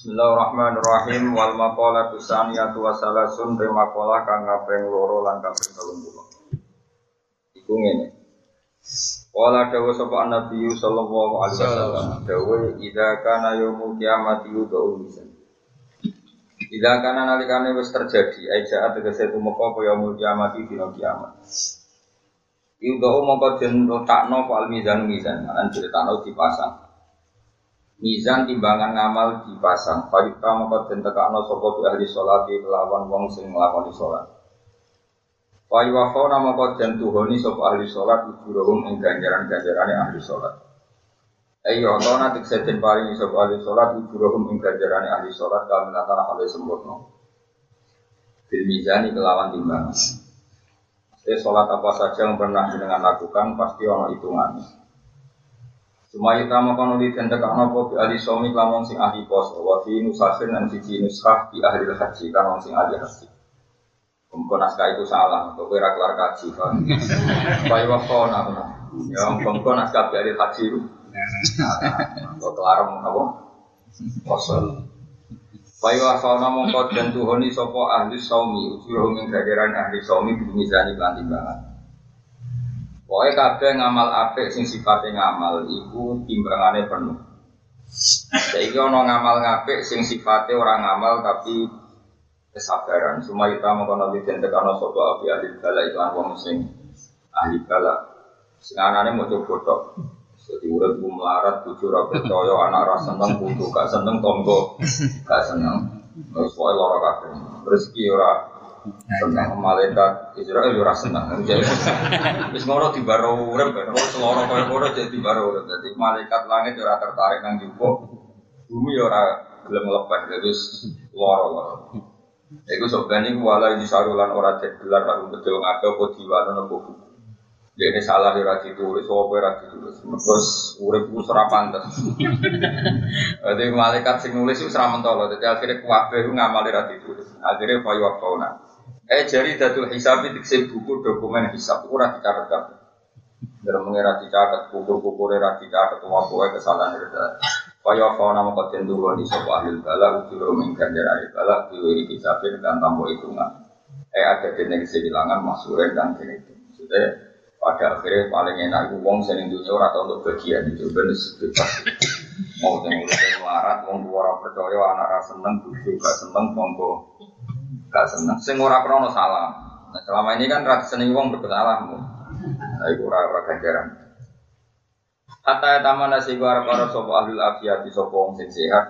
Bismillahirrahmanirrahim wal maqalatu saniyatu wa salasun te maqalah kang kaping loro lan kaping 30. Iku ngene. Wala dawa sapa Nabi sallallahu alaihi wasallam dawa idza kana yaumul kiamati yudau lisan. Idza kana nalikane wis terjadi aja tegese tumeka apa yaumul kiamati dina kiamat. Yudau mongko den letakno al mizan mizan, lan diletakno dipasang. Mizan timbangan ngamal dipasang. Fayuka maka den tekakno sapa bi ahli salat kelawan wong sing nglakoni salat. Fayuwafona maka den tuhoni sapa ahli salat ujurahum ing ganjaran-ganjarane ahli salat. Ayo ana nanti seden paringi sapa ahli salat ujurahum ing ganjarane ahli salat kamilatan hale sempurna. Bil mizani kelawan timbangan. Jadi sholat apa saja yang pernah dengan lakukan pasti ono hitungannya. Semua kita mau kono di tenda kang nopo di ahli somi kamu sing ahli pos, wa fi nusahin dan siji nuskah di ahli haji kamu sing ahli haji. Mumpun naskah itu salah, kok kira kelar kaji kan. Bayi waktu apa? Ya mumpun naskah di ahli haji itu. Kok kelar apa? Kosong. Bayi namun kau dan tuhoni sopo ahli somi, ujuroh menggajaran ahli somi kelanting banget. Pokoknya kabeh ngamal apik sing sifatnya ngamal iku timbangane penuh. Saiki ana ngamal ngapik sing sifatnya orang ngamal tapi kesabaran. Semua kita mau kono den tekano sapa api ahli bala itu wong sing ahli bala. Sing anane mau coba. Jadi urip ku melarat bojo ora percaya anak ra seneng putu gak seneng tonggo gak seneng. Terus pokoke lara kabeh. Rezeki ora Senang malaikat Israel ora senang. Wis ngono di baro urip kan. Seloro koyo ngono jadi di baro urip. Dadi malaikat langit ora tertarik nang jupuk. Bumi ora gelem lepas. Jadi loro-loro. Iku sebenarnya wala di sarulan ora cek gelar karo betul ngaco apa diwano nopo buku. Dia salah di rati tulis, apa rati tulis. Terus urip ku ora pantes. Jadi malaikat sing nulis itu ora mentolo. Jadi akhirnya kuwabe ngamal rati tulis. Akhirnya fayu fauna. Eh jari datul hisab itu buku dokumen hisab ora dicatat kabeh. Dalam mengira dicatat kukur-kukur era dicatat tua tua kesalahan itu. Kaya fauna mau koten dulu di sebuah ahli bala min ganjar ahli bala diwiri dan tambah hitungan. Eh ada jenis kehilangan masuren dan jenis itu. Pada akhirnya paling enak itu wong sing dunia ora tau untuk bagian itu ben bebas. Mau urip larat wong ora percaya anak ra seneng bojo gak seneng monggo gak seneng. Sing ora krono salah. Nah, selama ini kan rasa seneng wong bersalah. Nah, itu ora. Hatta taman nasi gua arab arab sopo ahli afiat di sopo wong sing sehat.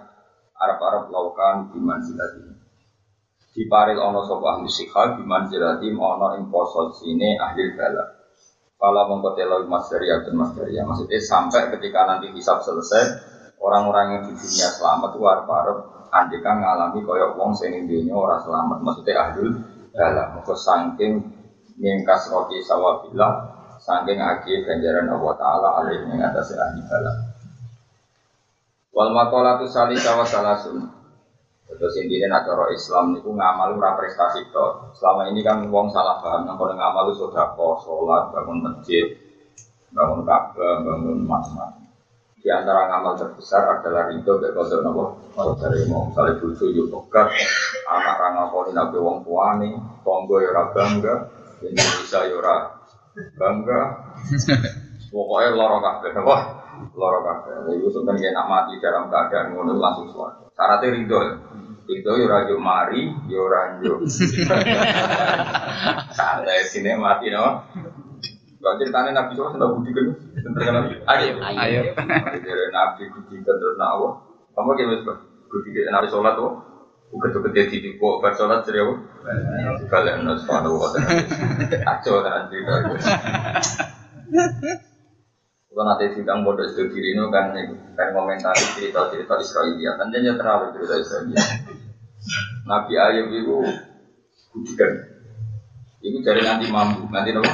Arab laukan biman. Di paril ono sopo ahli sikha biman silati ono ing sini ahli mas dari atau mas dari maksudnya sampai ketika nanti hisab selesai orang-orang yang di dunia selamat itu arab arab andikan ngalami koyok wong sing dunia orang selamat maksudnya ahlul dalam maka saking mingkas roti sawabillah saking agi ganjaran Allah Ta'ala alaih yang atas ahli bala wal makolatu salisa wa salasun terus intinya nak Islam niku ngamal ora prestasi to. Selama ini kan wong salah paham nang ngamal sedekah, salat, bangun masjid, bangun Ka'bah, bangun macam-macam. Di antara ngamal terbesar adalah ridho ke kodok nopo? Dari mau misalnya bucu yuk pegat. Anak rangga koni nabi wong tuane tonggo yora bangga Indonesia yora bangga. Pokoknya loro kabeh apa? Loro kabeh. Itu sebenarnya nak mati dalam keadaan ngono langsung suara syaratnya ridho. Ridho yora yuk mari yora yuk santai sini mati no Gak ceritanya Nabi SAW sudah budi kan? Ayo, ayo. Dari Nabi budi kan terus nawa. Kamu kayak mas budi kan Nabi sholat tuh. Bukan tuh gede di kok ber sholat jadi apa? Kalian nasi padu apa? Aco kan cerita. Kalau nanti sidang bodoh itu kiri ini kan kan komentari cerita-cerita Israelia. Kan dia terlalu cerita Israelia. Nabi Ayub itu budi kan. Itu dari nanti mampu, nanti nopo.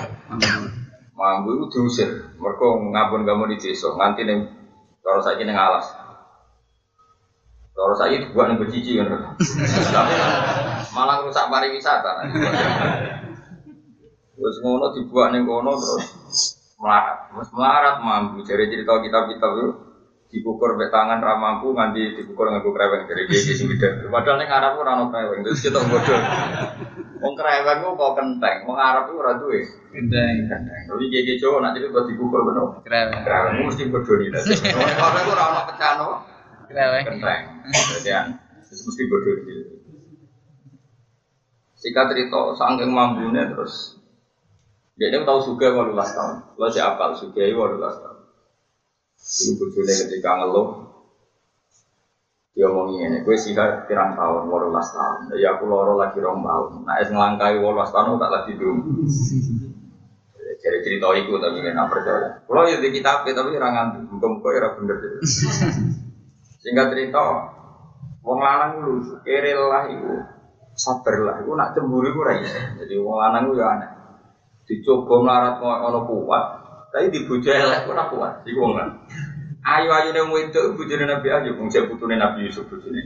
Mampu itu diusir, mereka ngabun kamu di desa, nganti nih kalau saya ini ngalas. Kalau saya itu buat nih bercici kan, malah rusak pariwisata. Terus ngono dibuat nih ngono terus melarat, terus melarat mampu. Jadi cerita kitab kitab itu dikukur be tangan ra mampu nganti dikukur nganggo kreweng dari gigi gede. Padahal ning Arab ora ono kreweng, terus kita bodoh. Wong kreweng ku kok kenteng, wong Arab ku ora duwe. Kenteng. Tapi gigi Jawa nak buat dikukur bener. Kreweng. Kreweng mesti bodoh nih. Kreweng ku ora ono pecahan apa? Kreweng. Kenteng. Jadi terus mesti bodoh gitu. Singkat cerita, saking mampunya terus dia ini tahu suga 18 tahun. Lo si apal suga 18 tahun. Ibu bujune ketika ngeluh dia ngomong ini, gue sih pirang tahun, warulas tahun. Ya aku loro lagi rong tahun. Nah, es ngelangkai warulas tahun tak lagi dulu. Jadi cerita itu tapi apa percaya. Kalau ya di kitab tapi orang ngantuk, muka-muka ya bener. Singkat cerita, wong lanang lu kere lah iku sabar lah, iku nak cemburu ora iso. Jadi wong lanang ku ya aneh. Dicoba melarat ono kuat, tapi dibujuk elek ora kuat. Wong lanang. Ayu-ayu ning wedok bojone Nabi Ayub, jek putune Nabi Yusuf bojone.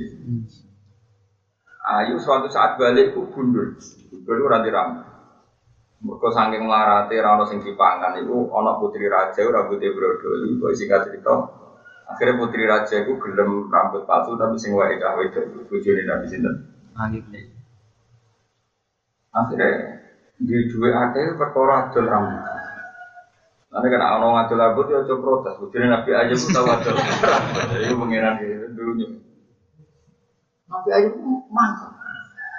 Ayu suatu saat balik ku gundul. Gundul ora dirambut. Mergo saking melarate ora ono sing dipangan iku ana putri raja rambutnya brodoli, kok singkat cerita. Akhirnya putri raja iku gelem rambut palsu tapi sing wae cah wedok bojone Nabi sinten. Ayub. Akhirnya di dua akeh perkara adol rambut. Nanti kan ono ngadol rambut ya coba protes. Bojone Nabi aja pun tahu adol rambut. Jadi pengiran dulunya. Nabi aja mantap.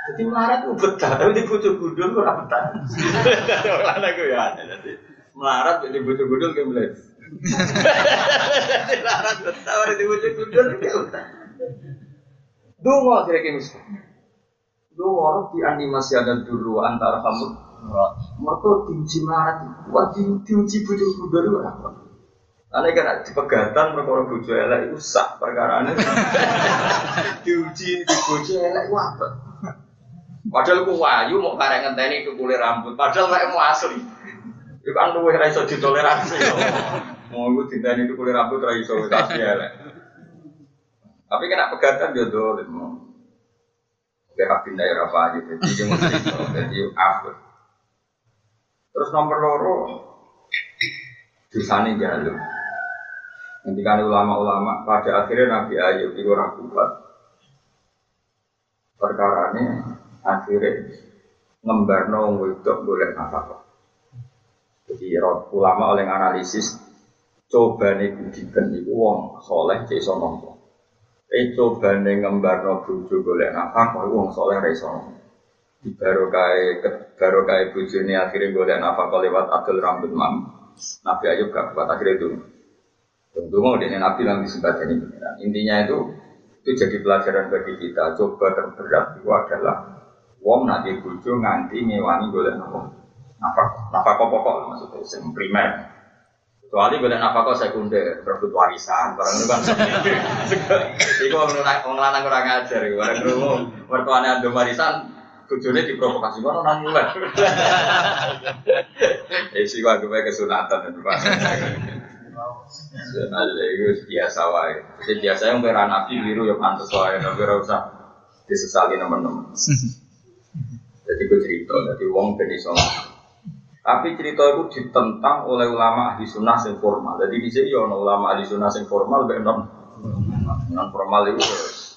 Jadi melarat itu betah, tapi di bujuk gudul ora betah. Orang aku ya. Jadi melarat di bujuk gudul kayak belas. Jadi melarat betah, orang di bujuk gudul kayak betah. Dungo kayak misalnya. Dungo orang di animasi ada dulu antara kamu. Mereka diuji melarat, wah di, diuji bujuk gudul itu apa? Aneh kan di pegatan perkara bojo elek itu sak perkara diuji di bojo elek itu apa? Padahal ku wayu mau karek ngenteni kulit rambut. Padahal mek mau asli. Itu kan luwih ra iso ditoleransi. Mau iku itu kulit rambut ra iso asli elek. Tapi kena pegatan yo dolim. Oke, rapin daerah apa aja, jadi mesti jadi apa. Terus nomor loro, dosane jalur. Ketika ulama-ulama pada akhirnya Nabi Ayub itu orang. Perkara ini akhirnya ngembarno wedok boleh nafkah. Jadi ulama oleh analisis coba nih budikan itu wong soleh nompo. Eh coba nih ngembarno bojo boleh nafkah wong soleh ra iso nompo. Di barokai barokai bojone akhirnya boleh nafkah lewat adil rambut mam. Nabi Ayub gak kuat akhirnya itu. Tentu mau dengan Nabi yang disebut ini Intinya itu itu jadi pelajaran bagi kita. Coba terberat itu adalah wong nanti bojo nganti ngewangi golek nopo nafkah nafkah pokok maksudnya yang primer kecuali golek nafkah sekunder berebut warisan barang itu kan itu orang lanang kurang ajar barang itu mertuanya ada warisan bojone diprovokasi mana nang mulai? Eh sih gua gue kesunatan itu pak. Ada itu biasa wae. Jadi biasa yang beranapi biru ya pantas wae. Tapi usah disesali teman-teman. Jadi gue cerita, jadi wong ben iso. Tapi cerita itu ditentang oleh ulama ahli sunnah yang formal. Jadi di sini ono ulama ahli sunnah yang formal, ben non non formal itu terus.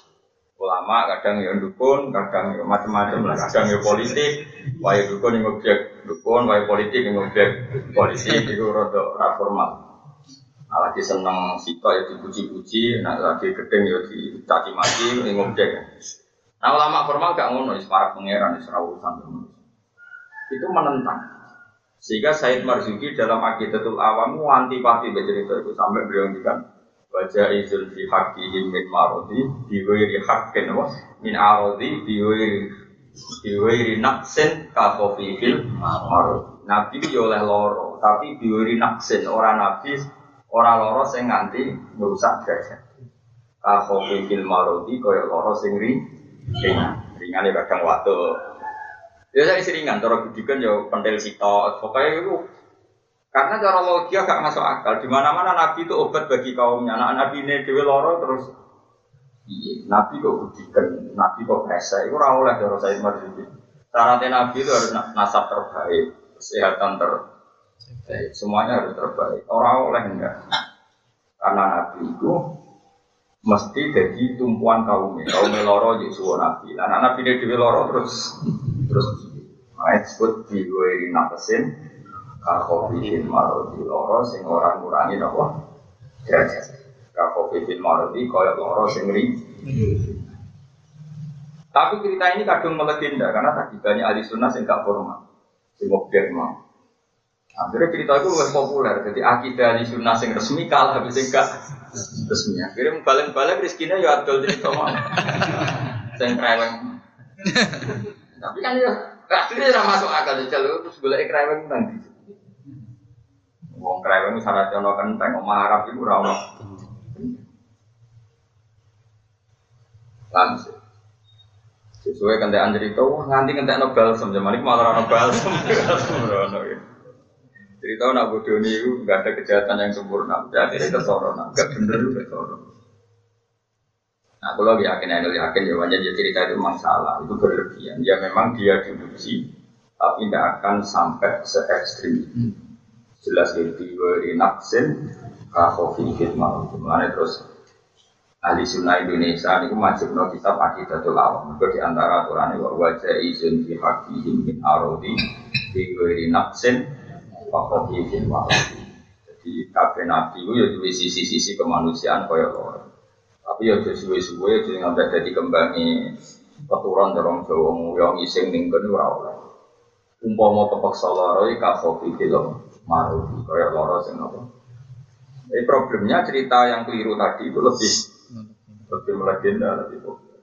Ulama kadang yang dukun, kadang yang macam-macam kadang yang politik, wae dukun yang objek dukun, wae politik yang objek politik itu rada ra formal. Nah, lagi seneng sito ya dipuji-puji, nah lagi gedeng ya dicaci maki yang objek. Nah ulama formal gak ngono, para pangeran di urusan itu menentang. Sehingga Said Marzuki dalam Aqidatul Awam antipati cerita itu sampai beliau ngendikan baca izul fi haqqihim min marodi biwairi haqqin wa min arodi biwairi biwairi naksin ka fil marodi. Nabi yo oleh loro, tapi biwairi naksin orang nabi orang loro sing nganti merusak derajat. Ka fil marodi kaya loro sing ri ringan ringan ya kadang waktu ya saya ringan cara budikan ya pentil sito pokoknya itu karena cara logika gak masuk akal. Di mana mana nabi itu obat bagi kaumnya. Anak nabi ini dewi loro terus. Iya nabi kok budikan nabi kok resa itu ora oleh cara saya marzuki syaratnya nabi itu harus nasab terbaik kesehatan terbaik. Semuanya harus terbaik. Orang oleh enggak. Karena Nabi itu mesti jadi tumpuan kaum kaum loro jadi suwo Nabi. Nah, Nabi dia di loro terus. Terus. Nah, disebut di gue nakesin kakofifin marodi loro sing orang ngurangi nopo derajat. Kakofifin marodi koyok loro sing ri. Tapi cerita ini kadung melegenda karena tadi banyak ahli sunnah yang gak formal, sing objek mau. Akhirnya cerita itu lebih populer. Jadi akidah di sunnah yang resmi kalah habis enggak resmi. Akhirnya balik-balik rezekinya ya adol cerita mah. Saya kreweng. Tapi kan ya akhirnya masuk akal di jalur terus boleh kreweng nanti. Wong kreweng syarat jono kenteng omah Arab itu ora ono. Langsung. Sesuai kentekan cerita, wah nganti kentek no balsam, zaman ini malah no balsam. Cerita nak ini nggak ada kejahatan yang sempurna. Ya akhirnya kesoro, nah nggak bener juga kesoro. Nah kalau lagi yakin, yang yakin ya wajar cerita itu masalah, itu berlebihan. Ya memang dia diuji, tapi tidak akan sampai se ekstrim itu. Jelas itu di naksin, kahofi hikmah. Mengenai terus ahli sunnah Indonesia ini wajib no kita pakai datu lawang. Itu di antara aturan ini wajah izin fi hakihim min arodi di naksin Wakofi bin Jadi kabeh nabi itu ya dua sisi-sisi kemanusiaan kaya loro. Tapi ya suwe-suwe ya jadi ngambil jadi kembangi keturunan dorong Jawa yang iseng ning kene ora oleh. Umpama kepaksa loro iki kafofi film maruti kaya loro sing apa. Jadi problemnya cerita yang keliru tadi itu lebih lebih melegenda lebih populer.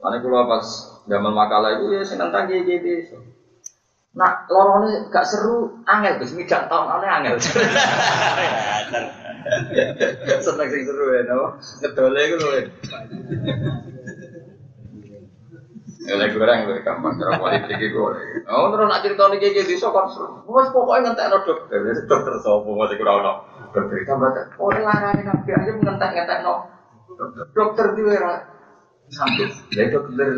Karena kalau pas zaman makalah itu ya senang tadi gitu. Nak lorone gak seru, angel Gus mijak tahun ane angel. Seneng sing seru ya, no. Ngedole iku lho. Lek goreng lho gampang cara politik iku. Oh terus nak cerita niki iki desa kon seru. Wes pokoke ngentekno dokter, dokter sapa mesti ora ono. Dokter tambah oh larane nabi aja ngentek-ngentekno. Dokter dhewe ra sambut. Ya dokter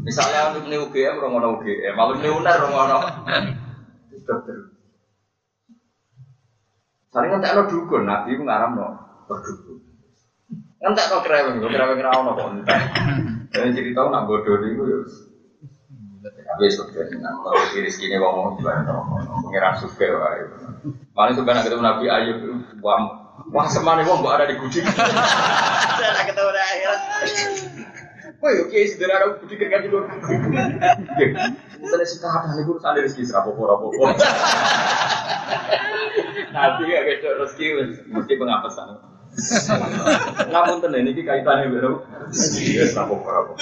Misalnya untuk nih UGM, orang mau UGM, malu nih UNER, orang mau dokter. Saling ngentek no dukun, nabi itu ngaram no berdukun. Ngentek no kereweng, kereweng rawon no kok ngentek. Jadi cerita nak bodoh nih gue tapi sebenarnya kalau diri sini ngomong gimana pengiran suka wae. Paling suka nak ketemu Nabi Ayub, wah wah semane wong ada di kucing. Saya ketemu di akhirat. Woi, oke, sederhana budi kerja dulu. Misalnya sih kata nih gue sadar rezeki serapopo rapopo. Nanti ya guys, rezeki mesti pengapesan. Namun tenan ini kaitannya baru. Iya, serapopo rapopo.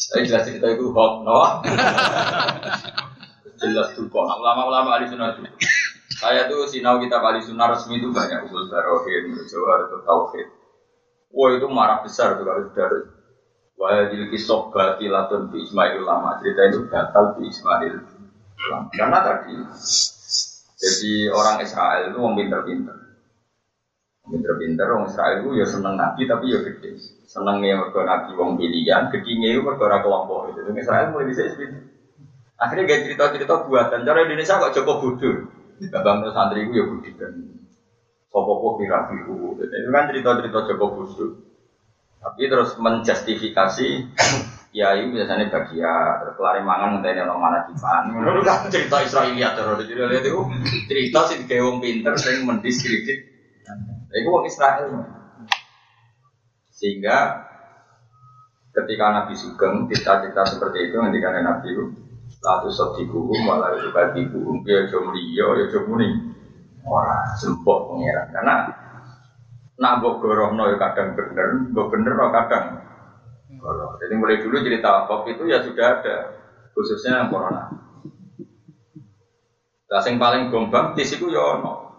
Saya jelas cerita itu hoax, no? Jelas tuh kok. Ulama-ulama ahli sunnah. Saya tuh sinau kita ahli sunnah resmi itu banyak usul barohin, jawar atau tauhid. Wah itu marah besar tuh kalau sudah Wah jadi kisah batilatun di Ismail lama cerita itu batal di Ismail karena tadi jadi orang Israel itu orang pinter-pinter. Pinter-pinter orang Israel itu ya seneng nabi tapi ya gede. Senengnya mereka nabi wong pilihan gedenya itu mereka kelompok. Itu Israel mulai bisa seperti akhirnya gak cerita-cerita buatan. Cara Indonesia kok coba bodoh Babang santri itu ya budi dan Sopo kira biru. Itu. Kan cerita-cerita Joko Busuk. Tapi terus menjustifikasi ya ini biasanya bagian terus kelari mangan ngenteni orang mana dipan. Menurut kan cerita Israelia terus jadi lihat itu cerita sih kayak wong pinter sing mendiskredit. Itu wong Israel. Sehingga ketika Nabi Sugeng cerita-cerita seperti itu ketika Nabi itu lalu sodiku malah itu bagi buku ya jom liyo ya jom muni orang sempok pengiran karena nak mbok gorohno ya kadang bener, mbok bener no kadang Jadi mulai dulu cerita kop itu ya sudah ada, khususnya yang corona. Sing paling gombang di situ ya ono.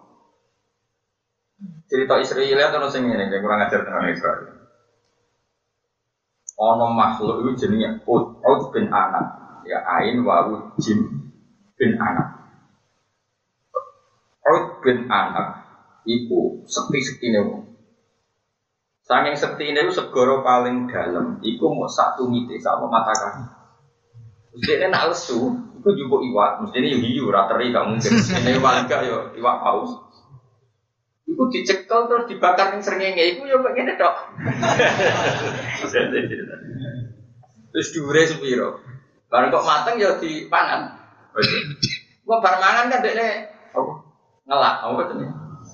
Cerita Israel atau sing ini yang kurang ajar tentang Israel. Ono makhluk itu jenisnya Ud, Ud bin Anak, ya Ain Wawu Jim bin Anak. Raud bin Anak iku sekti-sekti wong. Saking sekti ini segoro paling dalam, iku mau satu mite sama mata kaki. Terus dia nak lesu, Iku juga iwak, mesti ini hiu, rateri gak mungkin. Ini iwak enggak yo, iwak paus. Iku dicekel terus dibakar ning srengenge, iku yo ngene tok. terus diure sepiro. Bareng kok mateng yo dipangan. Gua bar mangan kan dekne? Ngelak, apa?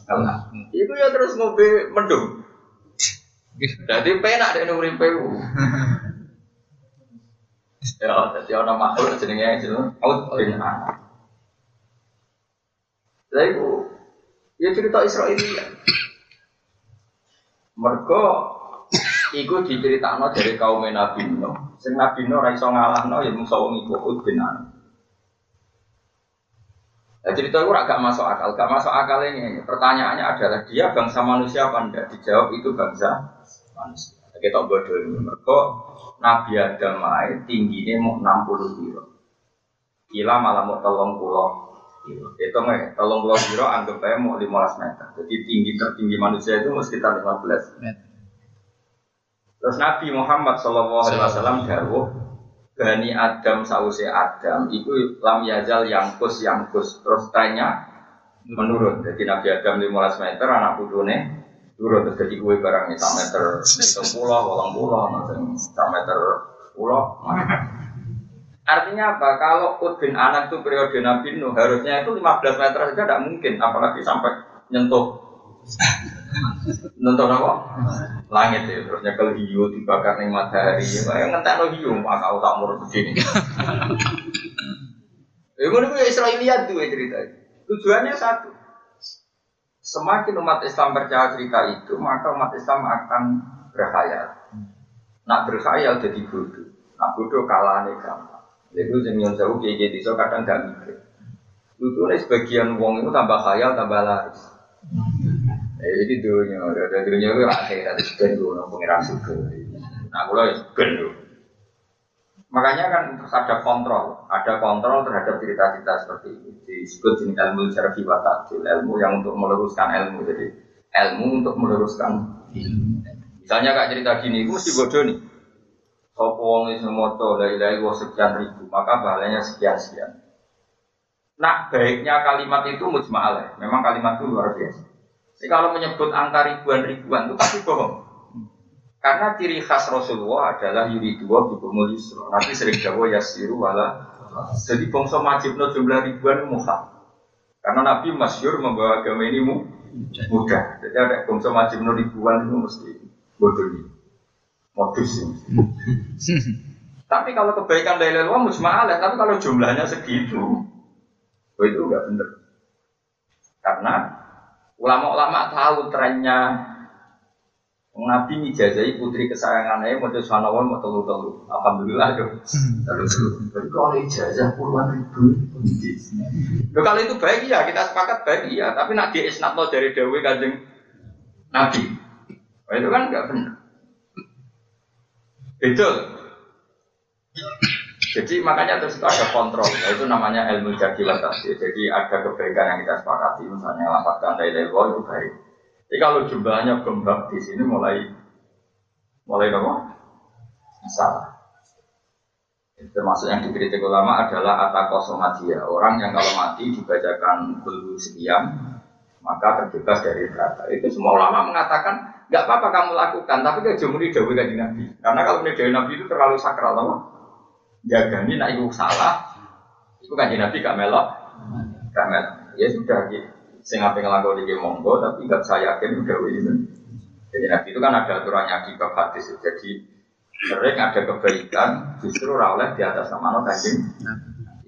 Ngelak. Iku ya terus ngombe mendung. Jadi penak dek nuripe Ya, jadi orang makhluk jenenge itu out bin anak. Iku ya cerita Israelia. Mergo iku diceritakno dari kaum Nabi Nuh. Sing Nabi Nuh ora iso ngalahno ya mung wong iku Hud bin Anak. Nah, cerita itu agak masuk akal, gak masuk akal ini. Pertanyaannya adalah dia bangsa manusia apa enggak? Dijawab itu bangsa manusia. Kita bodoh ini. Mereka Nabi Adam lain tingginya mau 60 kilo. Gila malah mau tolong pulau kilo. Itu nggak, tolong pulau kilo anggap aja mau 15 meter. Jadi tinggi tertinggi manusia itu mau sekitar 15 meter. Terus Nabi Muhammad Shallallahu Alaihi Wasallam Bani Adam sause Adam. Itu lam yazal yang kus yang kus terus tanya menurun. Jadi Nabi Adam 15 meter anak putune turun. Terus jadi barangnya sak meter pulau walang pulau sak meter pulau Artinya apa? Kalau Udin anak itu periode Nabi Nuh harusnya itu 15 meter saja tidak mungkin, apalagi sampai nyentuh nyentuh apa? Langit ya, terus nyekel hiu dibakar nih matahari, ya ngentek no hiu, maka tak murah begini. Ya, itu Israeliat tuh cerita. Tujuannya satu, Semakin umat Islam percaya cerita itu, maka umat Islam akan berkhayal. Nak berkhayal jadi bodoh. Nak bodoh kalah nih gampang. Itu yang jauh kayak gitu, so kadang gak mikir. Itu sebagian uang itu tambah khayal, tambah laris. Eh, jadi dunia, ada dunia itu akhirat ben gue pengiran suka. Nah, kalau ya ben Makanya kan terus ada kontrol, ada kontrol terhadap cerita-cerita seperti ini. Disebut jenis ilmu jarfi wa ilmu yang untuk meluruskan ilmu. Jadi ilmu untuk meluruskan. Misalnya kak cerita gini, gue mesti bodoh nih. Sopo wong iso moto la ilaha sekian ribu, maka pahalanya sekian sekian. Nah, baiknya kalimat itu mujma'alah. Memang kalimat itu luar biasa. Jadi kalau menyebut angka ribuan-ribuan itu pasti bohong. Karena ciri khas Rasulullah adalah yuri dua yusro. Nabi sering jawa yasiru wala. Jadi bangsa majibno jumlah ribuan muha. Karena Nabi masyur membawa agama ini mudah. Jadi ada bangsa majibno ribuan itu mesti bodoh ini. Modus ini. tapi kalau kebaikan dari luar musma'alah, tapi kalau jumlahnya segitu, oh itu enggak benar. Karena ulama-ulama tahu trennya Nabi ngijazai putri kesayangannya mau jadi sanawan mau telu telu. Alhamdulillah telu. Tapi kalau ijazah puluhan ribu. Loh, kalau itu baik ya kita sepakat baik ya. Tapi nak di isnat dari Dewi kanjeng Nabi. Oh, itu kan nggak benar. Betul. Jadi makanya terus itu ada kontrol. Nah, itu namanya ilmu jadi Jadi ada kebaikan yang kita sepakati. Misalnya lapatkan dari itu baik. Jadi kalau jumlahnya gembak di sini mulai mulai apa? Salah. Termasuk yang dikritik ulama adalah atakosomadia. Orang yang kalau mati dibacakan bulu sekian, maka terbebas dari neraka. Itu semua ulama mengatakan nggak apa-apa kamu lakukan, tapi ke jumlah kaji nabi. Karena kalau ini nabi itu terlalu sakral, apa? Jaga ini nak ibu salah, itu kaji nabi gak melok, gak melok. Ya sudah gitu sing apa ngelakoni di monggo tapi nggak saya yakin udah ini. Jadi nabi itu kan ada aturannya di bab hadis. Jadi sering ada kebaikan justru oleh di atas nama kanjeng.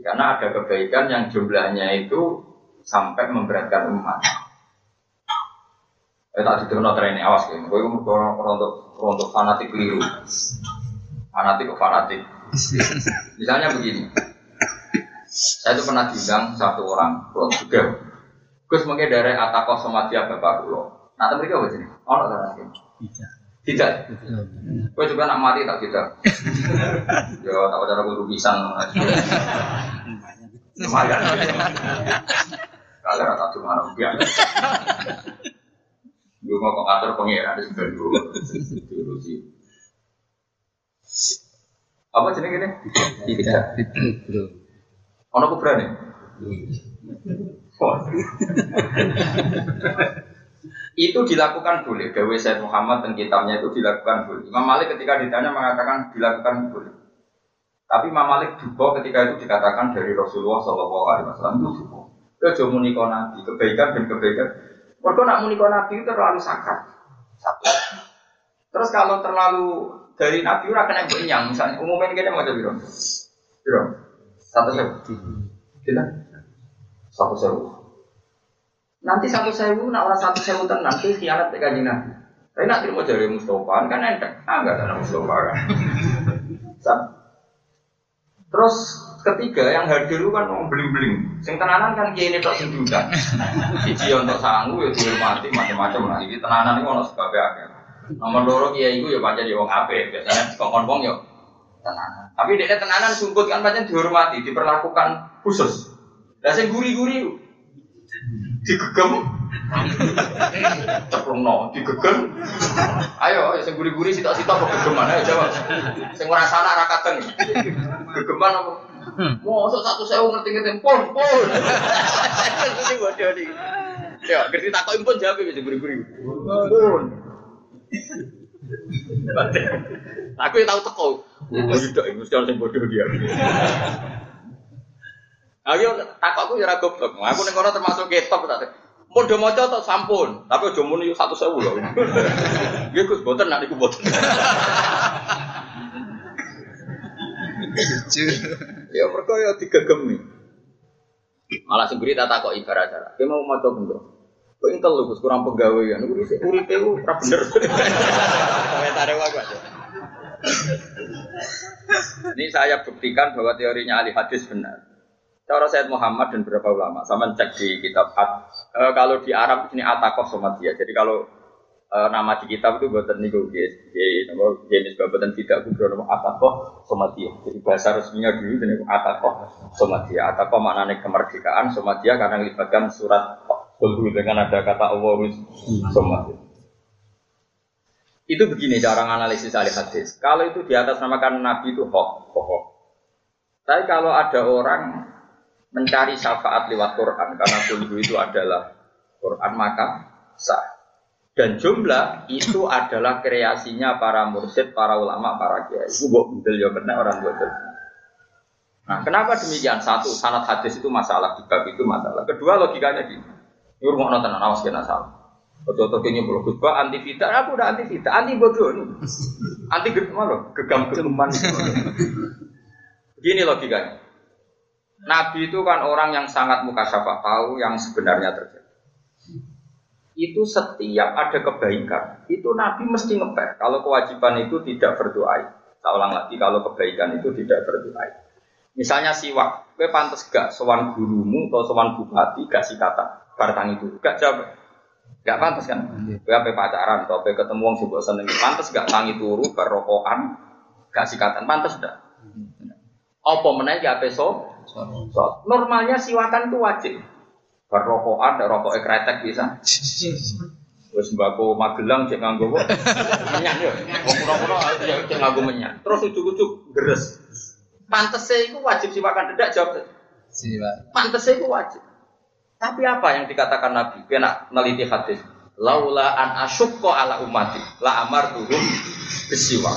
Karena ada kebaikan yang jumlahnya itu sampai memberatkan umat. Eh tak itu no training awas gitu. Gue orang untuk untuk fanatik keliru. Fanatik kok fanatik. Misalnya begini. Saya itu pernah diundang satu orang, juga Gus mungkin dari atako somatia bapak kulo. Nah, tapi mereka apa sih? Oh, tak Tidak. Tidak. Gue juga nak mati tak tidak. Yo, tak ada guru pisang. Lumayan. Kalau rata cuma rupiah. Gue mau ke kantor pengiran di sebelah dulu. Apa jenis ini? Tidak. Ono kuburan ya? itu dilakukan boleh. Gawe Said Muhammad dan kitabnya itu dilakukan boleh. Imam Malik ketika ditanya mengatakan dilakukan boleh. Tapi Imam Malik juga ketika itu dikatakan dari Rasulullah Shallallahu Alaihi Wasallam itu juga. Kejo muniko nabi, kebaikan dan kebaikan. Mereka nak muniko nabi itu terlalu sakit. Satu. Terus kalau terlalu dari nabi ora kena benyang, misalnya umumnya kita mau jadi biro. Biro. Satu sewu. Kita. Satu sewu. Nanti satu sewu, nak orang satu sewu tenang, nanti khianat kajian nabi. Tapi nanti mau jadi Mustafa kan enteng. Ah enggak ada Mustafa kan. Terus ketiga yang hadir kan mau beling-beling. Sing tenanan kan kiai ini tak sing. Siji untuk sanggu ya dihormati macam-macam lah. Ini tenanan itu ono sebab akeh. Nomor loro kiai itu ya pancen ya wong apik. Biasanya kongkon wong ya tenanan. Tapi dia tenanan sumput kan pancen dihormati, diperlakukan khusus. Lah sing guri-guri digegem ceplung no digegem ayo sing guri-guri sitok-sitok kok gegeman ayo jawab sing ora salah ra kadeng gegeman apa Mosok satu sewu ngerti-ngerti pun pun. Ngerti bodoh nih. Ya, ngerti takut impun jawab bisa guri-guri. Pun. Aku yang tahu teko. Tidak, ini mesti orang bodoh dia. Aku takut aku ya goblok. Aku ning kono termasuk ketop tak. Do maca tok sampun, tapi aja muni satu sewu lho. Nggih Gus, boten nek niku boten. Ya mereka ya digegemi. Malah sing tak takok ibarat cara. Kowe mau maca bendro. Kok intel lu Gus kurang pegawaian. Iku dhisik uripe ora bener. Komentare wae. Ini saya buktikan bahwa teorinya ahli hadis benar. Cara Said Muhammad dan beberapa ulama, sama cek di kitab At, e, kalau di Arab ini Atakoh Somatia. Jadi kalau e, nama di kitab itu buatan niku jadi nama jenis buatan tidak kubro nama Atakoh Somatia. Jadi bahasa resminya dulu ini Atakoh Somatia. Atakoh maknanya kemerdekaan, Somatia karena melibatkan surat Kulhu dengan ada kata Allah Somatia. Itu begini cara analisis ahli hadis. Kalau itu di atas namakan Nabi itu hoax, hoax. Tapi kalau ada orang mencari syafaat lewat Quran karena kulhu itu adalah Quran maka sah. Dan jumlah itu adalah kreasinya para mursyid, para ulama, para kiai. Itu buat betul ya benar orang betul. Nah, kenapa demikian? Satu, sanat hadis itu masalah, di itu masalah. Kedua, logikanya gini. Ini rumah nonton, awas kena salah. Betul-betul kini belum khutbah anti fitnah, aku udah anti fitnah, anti bodoh, anti gegam, gegam gegaman. Begini logikanya. Nabi itu kan orang yang sangat muka syafa tahu yang sebenarnya terjadi. Itu setiap ada kebaikan, itu Nabi mesti ngepek. Kalau kewajiban itu tidak berdoa. Tak ulang lagi, kalau kebaikan itu tidak berdoa. Misalnya siwak, gue pantas gak sewan gurumu atau sewan bupati gak kata bartang itu, gak jawab. Gak pantas kan? Gue apa pacaran atau apa ketemu orang sebuah seneng, pantas gak tangi turu berrokokan, gak sikatan, pantas gak? Apa menaik ya so? So, normalnya siwakan itu wajib. Berrokokan, ada rokok ekretek bisa. Terus sembako Magelang cek nganggo. Menyan yo. Wong pura-pura ya cek nganggo menyan. Terus ujuk-ujuk geres. Pantese iku wajib siwakan tidak jawab. Siwak. Pantese iku wajib. Tapi apa yang dikatakan Nabi? Kena neliti hadis. Laula an asyukko ala umati la amar turun besiwa.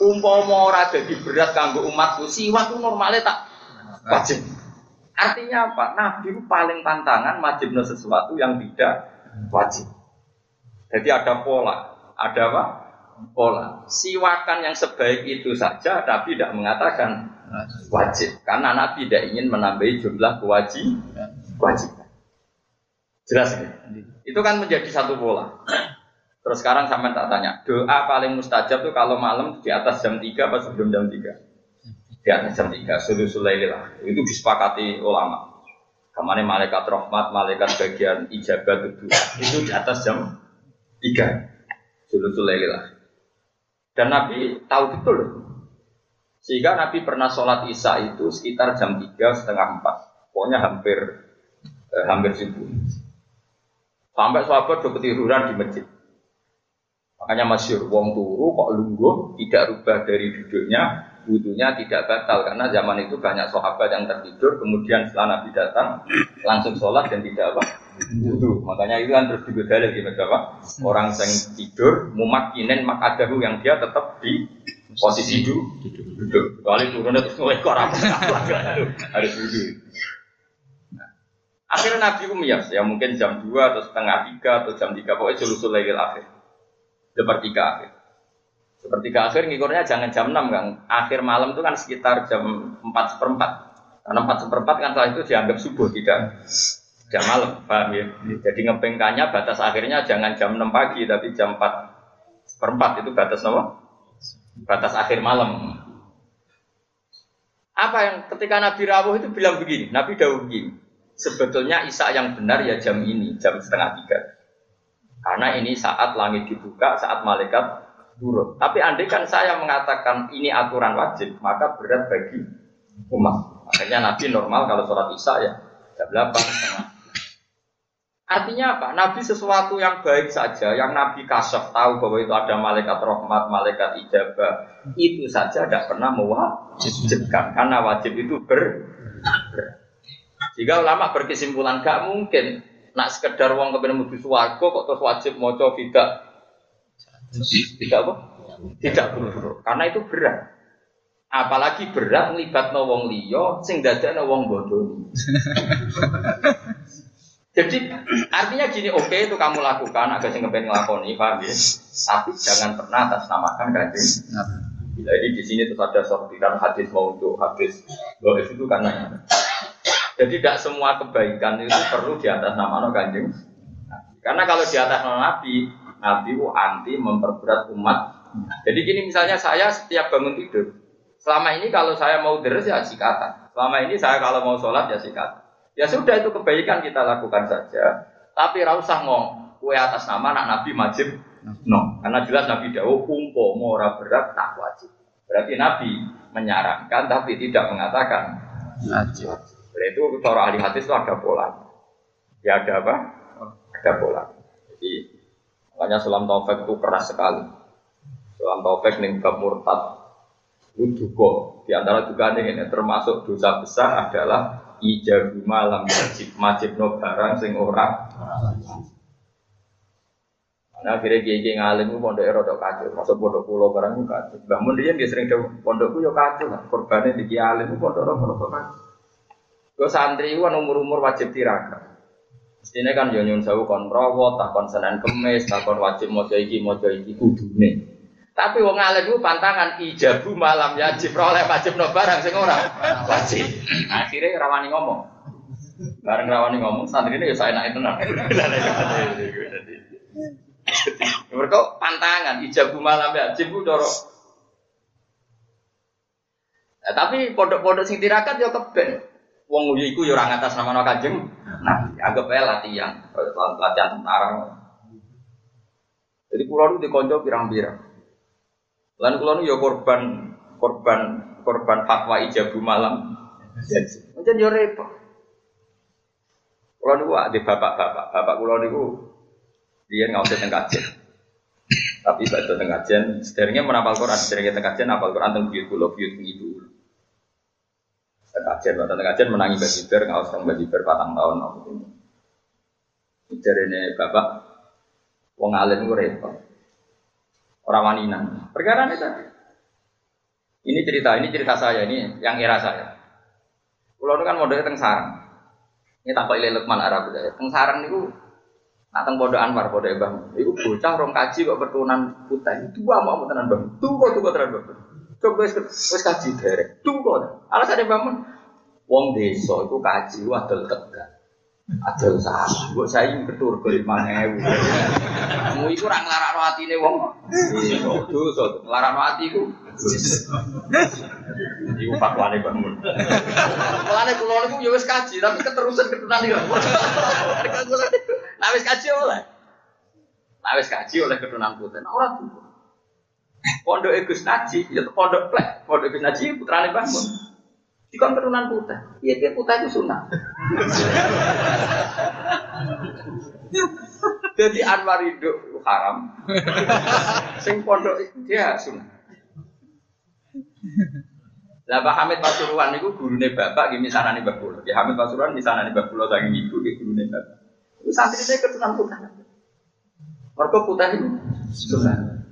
Umpama ora dadi berat kanggo umatku, siwak ku normalnya tak wajib. Artinya apa? Nabi paling tantangan wajibnya sesuatu yang tidak wajib. Jadi ada pola, ada apa? Pola. Siwakan yang sebaik itu saja, tapi tidak mengatakan wajib. Karena Nabi tidak ingin menambahi jumlah kewajiban. Kewajiban. Jelas ya? Itu kan menjadi satu pola. Terus sekarang sampai tak tanya, doa paling mustajab tuh kalau malam di atas jam 3 apa sebelum jam 3? di atas jam tiga sulusul lah itu disepakati ulama. Ke mana malaikat rahmat malaikat bagian ijabat itu itu di atas jam tiga sulusul lah dan Nabi tahu betul. Sehingga Nabi pernah sholat isya itu sekitar jam tiga setengah empat. Pokoknya hampir eh, hampir subuh sampai sahabat udah ketiduran di masjid. Makanya masyur wong turu kok lungguh tidak rubah dari duduknya wudhunya tidak batal. Karena zaman itu banyak sahabat yang tertidur kemudian setelah Nabi datang langsung sholat dan tidak apa? Wudhu. Makanya itu kan terus digodali gitu apa? Orang yang tidur mumakinin makadahu yang dia tetap di posisi duduk. Kecuali turunnya terus mulai korak harus nah, akhirnya Nabi Umiyas ya mungkin jam 2 atau setengah 3 atau jam 3 pokoknya sulusul legal akhir sepertiga akhir seperti ke akhir ngikurnya jangan jam 6 kan. Akhir malam itu kan sekitar jam 4 seperempat. Karena 4 seperempat kan setelah itu dianggap subuh, tidak jam malam. Paham ya? Jadi ngepengkannya batas akhirnya jangan jam 6 pagi, tapi jam 4 seperempat itu batas apa? Batas akhir malam. Apa yang ketika Nabi Rawuh itu bilang begini, Nabi Dawud begini, sebetulnya Isa yang benar ya jam ini, jam setengah tiga. Karena ini saat langit dibuka, saat malaikat turun. Tapi andai kan saya mengatakan ini aturan wajib, maka berat bagi umat. Makanya Nabi normal kalau sholat isya ya jam 8 Artinya apa? Nabi sesuatu yang baik saja, yang Nabi kasaf tahu bahwa itu ada malaikat rahmat, malaikat ijabah, itu saja tidak pernah mewajibkan karena wajib itu ber. Jika ulama berkesimpulan gak mungkin nak sekedar uang kebenaran mudu suwargo kok terus wajib mau tidak tidak apa? Tidak buru Karena itu berat. Apalagi berat melibat wong liya sing dadakno wong bodoh. Jadi artinya gini, oke okay, itu kamu lakukan agak sing kepengen ngelakoni, paham ya? Tapi jangan pernah atas namakan kanjeng. Jadi di sini terus ada sortiran hadis mau untuk hadis bahwa itu karena jadi tidak semua kebaikan itu perlu di atas nama kanjeng. Karena kalau di atas nama Nabi, Nabi itu anti memperberat umat. Jadi gini misalnya saya setiap bangun tidur, selama ini kalau saya mau deres ya sikatan. Selama ini saya kalau mau sholat ya sikatan. Ya sudah itu kebaikan kita lakukan saja. Tapi rausah ngomong, kue atas nama anak Nabi wajib. No, karena jelas Nabi Dawo umpo ora berat tak wajib. Berarti Nabi menyarankan tapi tidak mengatakan wajib. Berarti itu cara ahli hadis itu ada pola. Ya ada apa? Ada pola. Jadi Makanya Sulam Taufik itu keras sekali. Sulam Taufik ning bab murtad juga di antara juga ini termasuk dosa besar adalah ijabu malam wajib wajib no barang sing ora Nah, akhirnya kiai kiai ngalim itu pondok erodo kacau, masuk pondok pulau barang itu kacau. Bangun dia dia sering jauh pondokku yo kacau lah, korbannya di alim itu pondok pondok kacau. Gue santri itu kan umur umur wajib tirakat. Mestinya kan yo nyun sewu kon rawat, tak kon senen kemis, tak kon wajib mojo iki mojo iki kudune. Tapi wong alim ku pantangan ijabu malam yajib oleh wajib no barang sing ora wajib. Akhirnya rawani ngomong. Bareng rawani ngomong santri ini ya saya naik tenang. Mereka pantangan ijabu malam yajib ku doro. Nah, tapi pondok-pondok sing tirakat yo keben. Wong iku yo ora ngatas nama Kanjeng Nabi. Anggap aja latihan, latihan tentara. Jadi pulau itu dikonco pirang-pirang. Lalu pulau itu ya korban korban korban fatwa ijabu malam. Macam yo repot. Pulau itu ada bapak-bapak, bapak pulau itu dia nggak usah tengkajen. Tapi baca tengkajen, sederhana menapal Quran, sederhana tengkajen, apal Quran tentang biut pulau biut itu. Kajian, waktu kajian menangi bajiber, nggak usah bajiber patang tahun. Jadi ini bapak, wong alim gue repot. Orang wanita. Perkara ini tadi. Ini cerita, ini cerita saya, ini yang era saya. Pulau kan modalnya teng sarang. Ini tanpa ilmu Lukman Arab ya. Teng sarang itu Nah, bodoh Anwar, bodoh Ibang. Itu bocah rong kaji kok berturunan putih. Itu gua mau tenan bang. Tunggu, tunggu tenan bang. Coba wis wis kaji derek. Tunggu. Alasan bangun. Wong desa itu kaji wadol tegak. Adol salah. Mbok saya ketur ke lima ewu. Kamu itu orang larang hati nih wong. Dosa, larang hati ku. Fatwane bangun. Niku ya wis kaji, tapi keterusan keturunan. Nah wis kaji oleh. Wis kaji oleh keturunan putih. Pondok Gus Naji, ya pondok plek. Pondok Gus Naji putrane bangun. Di kon keturunan putih. Iya dia putih itu sunnah. Jadi Anwar hidup haram. Sing pondok dia sunnah. Lah Pak Hamid Pasuruan niku gurune bapak nggih misanane Mbah Kula. Nggih Hamid Pasuruan misanane Mbah Kula saking ibu nggih gurune bapak. Iku santrine keturunan putih. Mergo putih itu sunnah.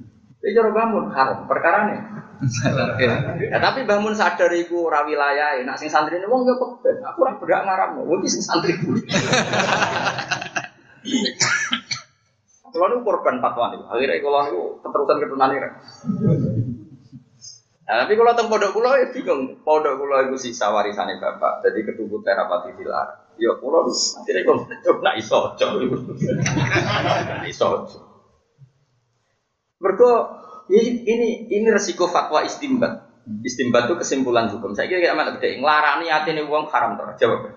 Iki cara bangun haram perkarane. Ya, tapi bangun sadar iku ora wilayah, nak sing santri ini wong yo keben. Aku ora berak ngaram, wong sing santri. Kalau nu korban fatwa nih, akhirnya kalau nu keterusan keturunan ini. Nah, tapi kalau tentang pondok kulo ya bingung. Pondok kulo itu sisa warisannya bapak. Jadi ketubuh terapati dilar. Ya kulo akhirnya kalau coba iso coba. iso. Mereka ini, ini ini resiko fatwa istimbat. Istimbat itu kesimpulan hukum. Saya kira amat gede. Ngelarani hati nih uang haram terus. Jawab.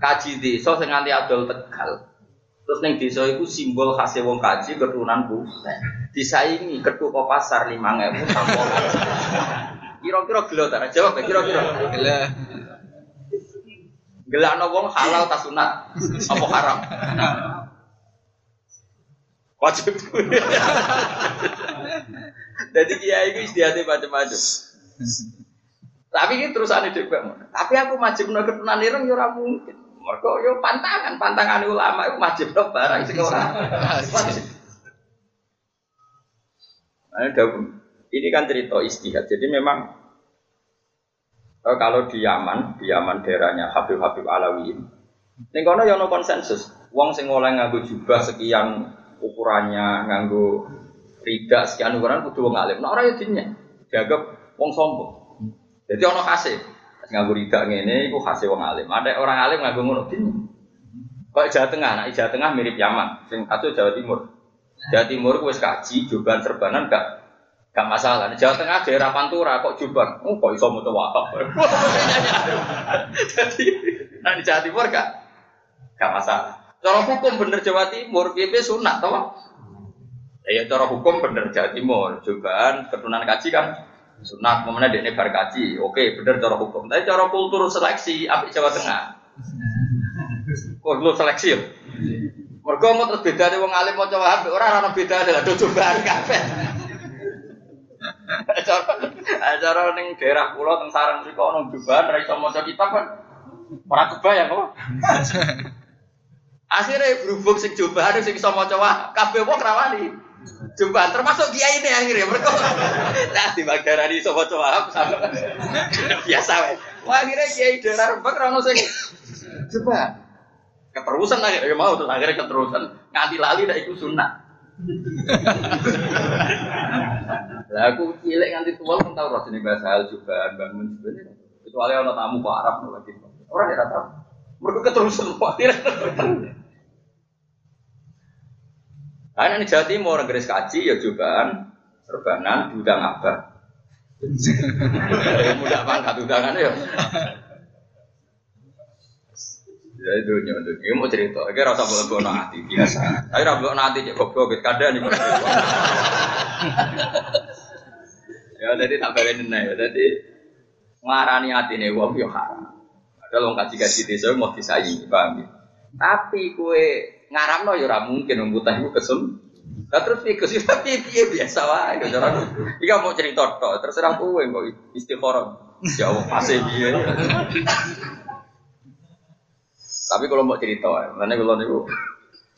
Kaji di so nganti adol tegal. Terus neng desa itu simbol khasnya wong kaji keturunan putih. Disaingi ketu pasar lima ngewu sampo. Kira-kira gelo tak? Jawab ya kira-kira. Gila. Gelakno wong halal ta sunat? Apa haram? Wajib. Jadi kiai itu istiadatnya macam-macam. Tapi ini terusan hidup Tapi aku wajib no keturunan ireng ya mungkin. Mereka yo pantangan, pantangan ulama itu wajib dong barang ora. Wajib. Ini kan cerita istihad. Jadi memang eh, kalau di Yaman, di Yaman daerahnya Habib Habib Alawiyin, ini kono yo no konsensus. Wong sing oleh nganggo jubah sekian ukurannya, nganggo rida sekian ukuran kudu wong alim. Nah ora yo dinya. Dianggap wong sombong. Jadi ono kasih nganggo ridak ngene iku khase wong alim. Ada orang alim nganggo ngono gini. Kok Jawa Tengah, nah Jawa Tengah mirip Yaman, sing satu Jawa Timur. Jawa Timur wis kaji juban serbanan gak gak masalah. Jawa Tengah daerah Pantura kok juban, oh kok iso mutu wahab. Jadi nah di Jawa Timur gak gak masalah. Cara hukum bener Jawa Timur, PP sunat toh. Ya cara hukum bener Jawa Timur, juban keturunan kaji kan sunat mana dia bar kaji. Oke bener cara hukum. Tapi cara kultur seleksi apa Jawa Tengah? Kultur seleksi ya mereka mau terus beda nih wong alim mau coba ambil orang orang beda adalah do cobaan kafe cara neng daerah pulau teng sarang sih kok nong cobaan rai sama kitab kan. Orang kebayang kok akhirnya berhubung sing cobaan sing sama coba kafe wong rawani Jumpa termasuk kiai ini akhirnya mereka. Nah di Bagdarani sopo coba sama biasa wes. Wah akhirnya kiai daerah rembak rano sing coba keterusan akhirnya mau terus akhirnya keterusan nganti lali dah ikut sunnah. Lah aku cilik nganti tua pun roh jenis bahasa hal juga bangun sebenarnya. Kecuali orang tamu kok Arab lagi. Orang ya tahu. Mereka keterusan akhirnya. Karena ini Jawa Timur, garis kaji ya cobaan, serbanan, udang abah. Mudah pangkat udangan ya. Ya itu nyontok. Ini mau cerita. Ini rasa boleh bawa nanti biasa. Tapi rasa bawa nanti cek goblok kadang nih. Ya jadi tak balik nih. Jadi ngarani hati nih wong yo haram. Ada lo kaji kaji desa mau disayi, paham ya? Tapi kue ngaramno ya ora mungkin wong putih iku kesem. Lah terus iki kesem tapi piye biasa wae cara. Iki mau cerita tok, terserah kowe kok istikharah. Ya Allah pasti piye. Tapi kalau mau cerita, mana kalau niku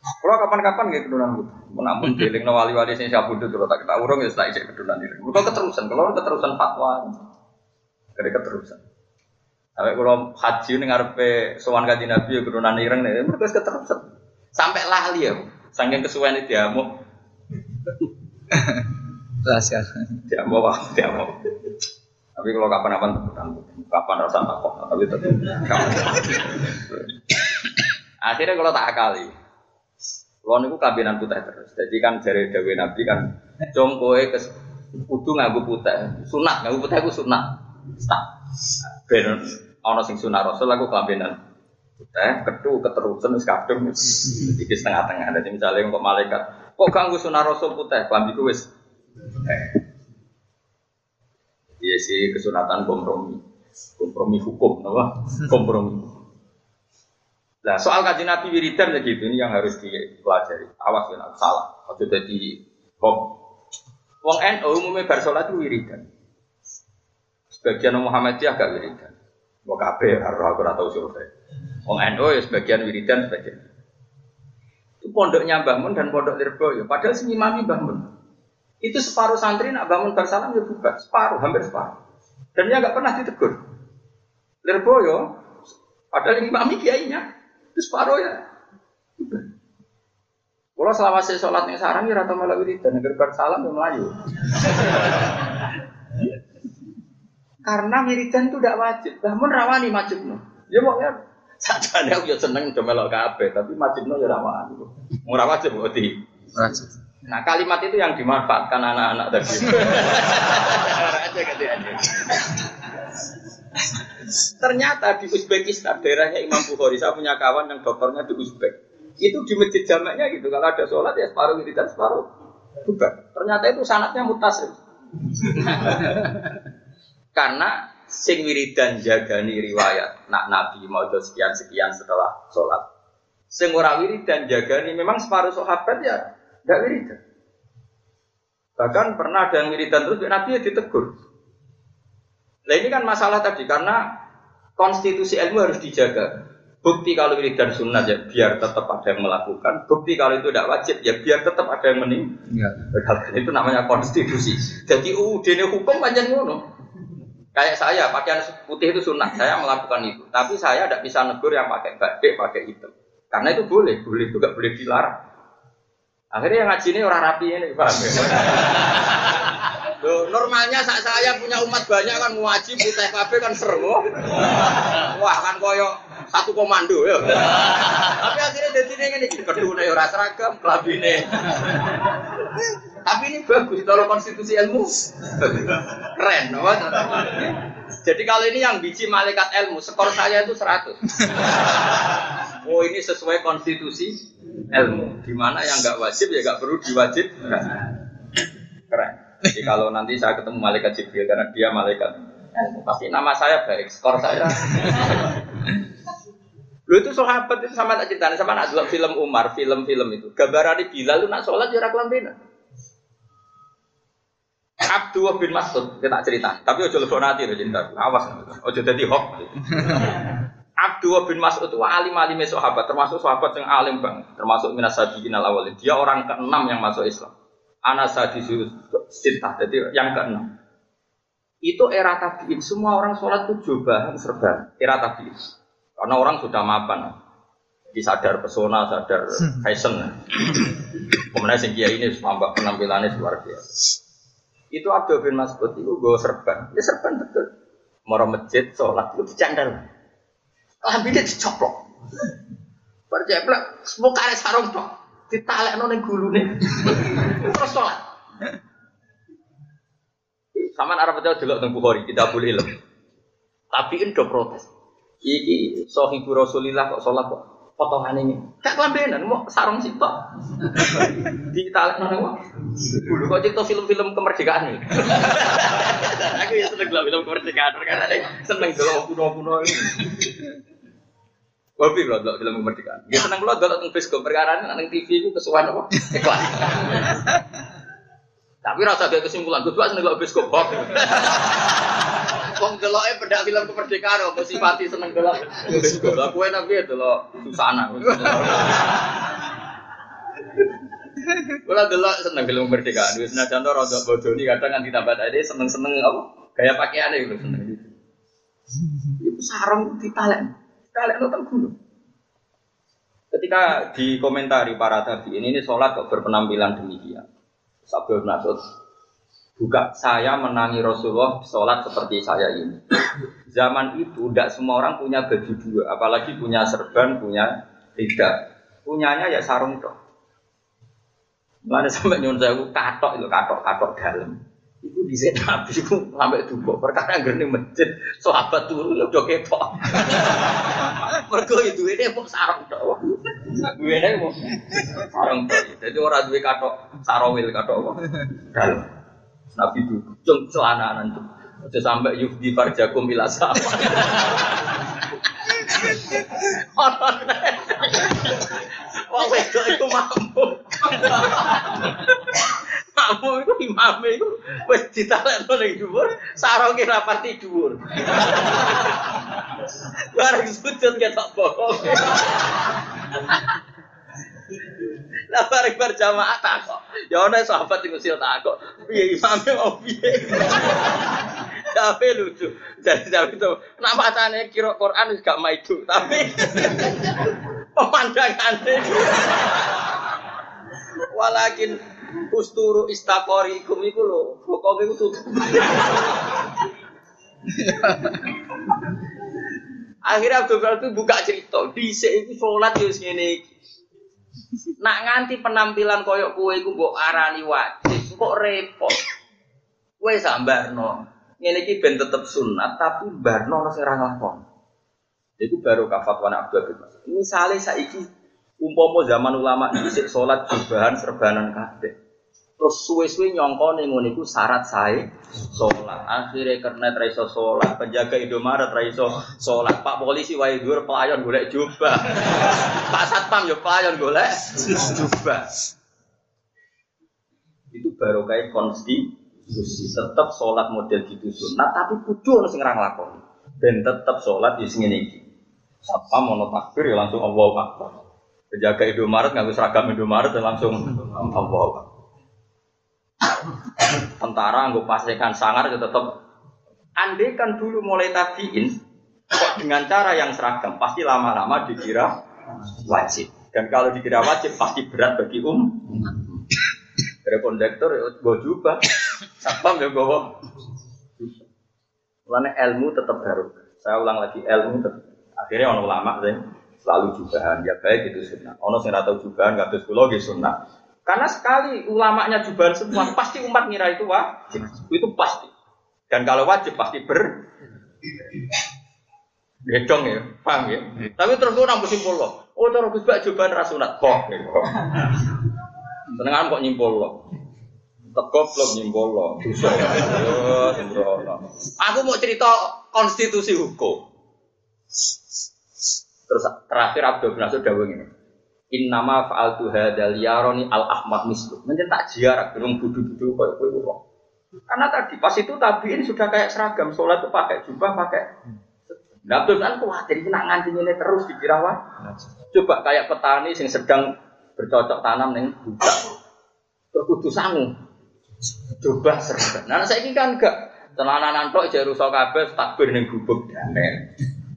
kalau kapan-kapan gitu kedunan gitu. Namun dealing no wali-wali sing siap butuh kalau tak kita urung ya setelah isek kedunan ini. Kalau keterusan, kalau keterusan fatwa, kira keterusan. Sampai kalau haji ini ngarepe sowan kaji nabi ya kedunan ireng nih, mereka keterusan. Sampai lali ya. Saking kesuwen itu diamuk. Rahasia. Diamuk wah, diamuk. Tapi kalau kapan-kapan kapan rasa takut, tapi tetap Akhirnya kalau tak akali, kalau niku kabinan putih terus. Jadi kan dari Dewi Nabi kan, jongkoe ke kudu nganggo putih, sunat nganggo putih aku sunat. Tak. Ben ana sing sunat Rasul aku kabinan Eh, ketu keterusan wis kadung iki setengah-tengah. Jadi misalnya untuk malaikat, kok ganggu sunah rasul putih, klambi wis. Eh. Iya sih kesunatan kompromi, kompromi hukum, apa? Kompromi. Nah soal kaji Nabi wiridan ya gitu ini yang harus dipelajari. Awas ya salah. Waktu jadi kok Wong NU umumnya bar sholat itu wiridan. Sebagian Muhammadiyah agak wiridan. Mau kafe, harus aku tahu survei. Wong NU ya sebagian wiridan, sebagian. Itu pondoknya Mbah Mun dan pondok Lirboyo. Padahal sing imami Mbah Mun. Itu separuh santri nak bangun bersalam ya buka, separuh, hampir separuh. Dan dia nggak pernah ditegur. Lirboyo, padahal imami kiainya, itu separuh ya. Kalau selama saya sholat yang sarang ya rata malah wiridan, agar bersalam ya melayu. Karena wiridan itu tidak wajib. Namun rawani wajib no. Ya mau ya saja aku ya seneng udah melok kafe, tapi wajib no ya rawani. Murah wajib berarti. Wajib. Nah kalimat itu yang dimanfaatkan anak-anak tadi. aja aja. Ternyata di Uzbekistan daerahnya Imam Bukhari, saya punya kawan yang dokternya di Uzbek. Itu di masjid jamaknya gitu. Kalau ada sholat ya separuh wiridan, separuh. Ternyata itu sanatnya mutasil. Karena sing wiridan jagani riwayat nak nabi mau sekian sekian setelah sholat. Sing ora wiridan jagani memang separuh sahabat ya tidak wiridan. Bahkan pernah ada yang wiridan terus nabi ya ditegur. Nah ini kan masalah tadi karena konstitusi ilmu harus dijaga. Bukti kalau wiridan sunat ya biar tetap ada yang melakukan. Bukti kalau itu tidak wajib ya biar tetap ada yang meninggal. Ya. Itu namanya konstitusi. Jadi UUD ini hukum panjang ngono. Kayak saya, pakaian putih itu sunnah, saya melakukan itu. Tapi saya tidak bisa negur yang pakai batik, pakai hitam. Karena itu boleh, boleh juga boleh dilarang. Akhirnya yang ngaji ini orang rapi ini, paham ya? Loh, normalnya saat saya punya umat banyak kan ngaji putih kafe kan seru. Wah kan koyo satu komando ya. Tapi akhirnya jadi ini ini kedua ora seragam, kelabine. Tapi ini bagus kalau konstitusi ilmu. Keren, apa? Jadi kalau ini yang biji malaikat ilmu, skor saya itu 100. Oh ini sesuai konstitusi ilmu. Di mana yang nggak wajib ya nggak perlu diwajib. Keren. Jadi kalau nanti saya ketemu malaikat Jibril karena dia malaikat pasti nama saya baik, skor saya. Lu itu sahabat itu sama tak ceritanya sama nak film Umar, film-film itu. Gambaran Bilal lu nak sholat jarak lampinan. Abdullah bin Mas'ud kita cerita, tapi ojo lebih nanti loh cinta, awas, ojo jadi hok. Abdullah bin Mas'ud itu alim alim sahabat, termasuk sahabat yang alim bang, termasuk minas sabiqin al awalin. Dia orang keenam yang masuk Islam. Anas disuruh cinta, jadi yang keenam. Itu era tabiin, semua orang sholat itu jubahan serba era tabiin. Karena orang sudah mapan, disadar pesona, sadar fashion. Kemudian sing ini tambah penampilannya luar biasa. Itu Abdul bin Mas'ud itu gue serban. Ya serban betul. Mau masjid, sholat itu dicandal. Lambinnya dicoplok. Berjeplak, semua kare sarung tok. Ditalek nong gulu nih. Terus sholat. Sama Arab itu dulu tentang Bukhari, kita boleh ilmu. Tapi ini udah protes. Iki sohibu Rasulillah kok sholat kok potongan ini. Cak kelambenan mau sarung sih tok. Di nang Dulu kok cerita film-film kemerdekaan nih. Aku ya seneng lah film kemerdekaan karena seneng kalau kuno-kuno ini. Wabi loh dok film kemerdekaan. Dia seneng loh dok tentang bioskop perkara nang TV itu kesuwan apa? Iklan. Tapi rasa dia kesimpulan, gue seneng lo bioskop kok. Wong deloke pedak film kemerdekaan apa sifati seneng delok. Lah kowe tapi ya delok susana. Kula delok seneng film kemerdekaan. Wis senajan to rada bodoni kadang nganti tambah tadi seneng-seneng apa gaya pakaiane iku seneng. Iku sarung ditalek. Talek nonton gunung. Ketika dikomentari para tabi ini, ini sholat kok berpenampilan demikian. Sabda Nasud Buka saya menangi Rasulullah sholat seperti saya ini. Zaman itu tidak semua orang punya baju dua, apalagi punya serban, punya tidak. Punyanya ya sarung toh. Mana sampai nyuruh saya katok itu katok katok dalam. Itu di nabi itu sampai tubuh. Perkara yang masjid, sahabat turun ya udah kepo. Mereka itu ini mau sarung toh. Gue ini mau sarung toh. Jadi orang dua katok sarawil katok? Dalam. Nabi itu cung celana nanti. Aja sampai di farjakum ila sama. Wong wedok iku mampu. makmum itu imam itu wis ditalekno ning dhuwur, sarunge rapati dhuwur. Bareng sujud ketok bokong. Lah bareng berjamaah takok. Ya ana sahabat sing usil takok. Piye imame mau piye? Tapi lucu. Jadi tapi itu kenapa tanya kira Quran gak maidu, tapi pemandangannya. Walakin usturu istakori ikum iku lho, pokoknya itu tutup. Akhirnya Abdul Ghani itu buka cerita, di itu sholat ya ngene. Nak nganti penampilan koyok kue iku mbok arani wajib, kok repot. Kue sambarno. Ngene iki ben tetep sunat tapi barno ora sing ra nglakon. Iku baru kafat wana Abdul bin Mas'ud. Misale saiki umpama zaman ulama dhisik salat jubahan serbanan kabeh. Terus suwe-suwe nyongko ngono iku syarat sae salat. Akhire karena ra iso salat, penjaga Indomaret ra iso salat. Pak polisi wae dhuwur pelayan golek jubah. Pak satpam yo pelayan golek jubah. Itu baru kayak konstitusi. Tetap sholat model gitu sunat, tapi kudu ono sing ra nglakoni. Ben tetap sholat di sini iki. Satpam ono takbir ya langsung Allahu Akbar. Penjaga Indomaret nganggo seragam Indomaret ya langsung Allahu Akbar. Tentara nggak pastikan sangar itu tetap andai kan dulu mulai tabiin kok dengan cara yang seragam pasti lama-lama dikira wajib. Dan kalau dikira wajib pasti berat bagi um. Dari kondektor gue jubah. Satpam ya gue Mulanya ilmu tetap baru saya ulang lagi ilmu tetap akhirnya orang ulama sih selalu jubahan. Ya baik itu sunnah. Ono sing tahu jubahan terus kulo sunnah karena sekali ulamanya jubahan semua, pasti umat ngira itu wajib. Itu pasti. Dan kalau wajib pasti ber Gedong ya, paham ya. Tapi terus gue nambah simpul loh. Oh terus gue bak jubahan kok. Senengan kok nyimpul loh. Tegop belum nyimpul loh. Aku mau cerita konstitusi hukum. Terus terakhir Abdul Nasir dawang ini. Innama fa'altu hadzal yaroni al ahmad mislu. Menjen tak jiarak durung budu-budu koyo kowe wong. Karena tadi pas itu tabiin sudah kayak seragam sholat itu pakai jubah pakai Nah, terus kan khawatir nak nganti ini terus dikira wah. Coba kayak petani yang sedang bercocok tanam neng budak. Terus kudu sangu. Coba seragam. Nah, saya ini kan enggak celana tok jare rusak kabeh takbir ning gubuk.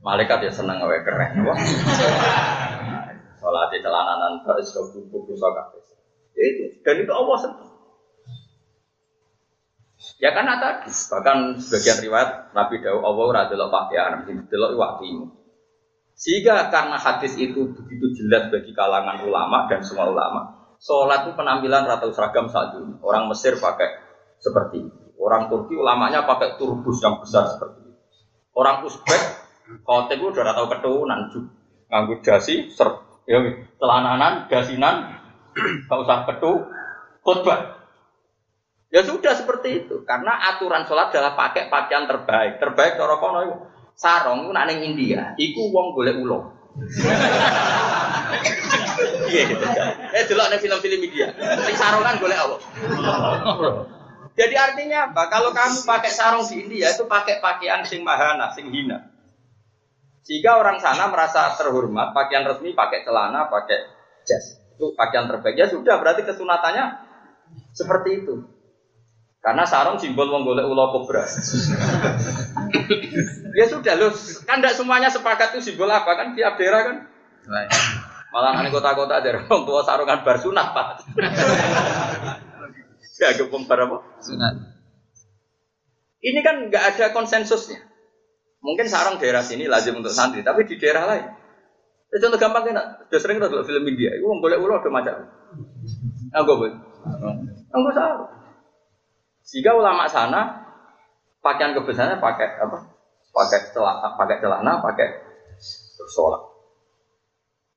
Malaikat ya seneng wae keren. Wah. Sholat di celananan terus ke buku. Itu dan itu Allah sentuh. Ya kan tadi bahkan sebagian riwayat Nabi Daud Allah ora delok pakaian, delok waktimu. Sehingga karena hadis itu begitu jelas bagi kalangan ulama dan semua ulama, sholat itu penampilan rata seragam saat ini. Orang Mesir pakai seperti itu. Orang Turki ulamanya pakai turbus yang besar seperti itu. Orang Uzbek, khotib itu udah tahu keturunan, nganggur dasi, ser ya celananan, gasinan, gak usah petu, khutbah. Ya sudah seperti itu, karena aturan sholat adalah pakai pakaian terbaik. Terbaik cara kono itu sarong itu nang India, iku wong golek ulo. Iya gitu. Eh dulu ada film-film India, sing sarongan golek apa? Jadi artinya apa? Kalau kamu pakai sarung di India itu pakai pakaian sing mahana, sing hina. Sehingga orang sana merasa terhormat, pakaian resmi pakai celana, pakai jas. Itu pakaian terbaik. Ya sudah, berarti kesunatannya seperti itu. Karena sarung simbol menggolek ulo kobra. ya sudah loh, kan tidak semuanya sepakat itu simbol apa kan tiap daerah kan. Malah nanti kota-kota daerah orang tua sarungan bar sunat pak. ya gempung bar apa? Sunat. Ini kan nggak ada konsensusnya. Mungkin sarang daerah sini lazim untuk santri, tapi di daerah lain. Ya, contoh gampang kan, sudah sering kita film India, itu boleh ulo ada macam. Enggak boleh. Enggak sarung. Sehingga ulama sana pakaian kebesarannya pakai apa? Pakai celana, pakai celana, pakai sholat.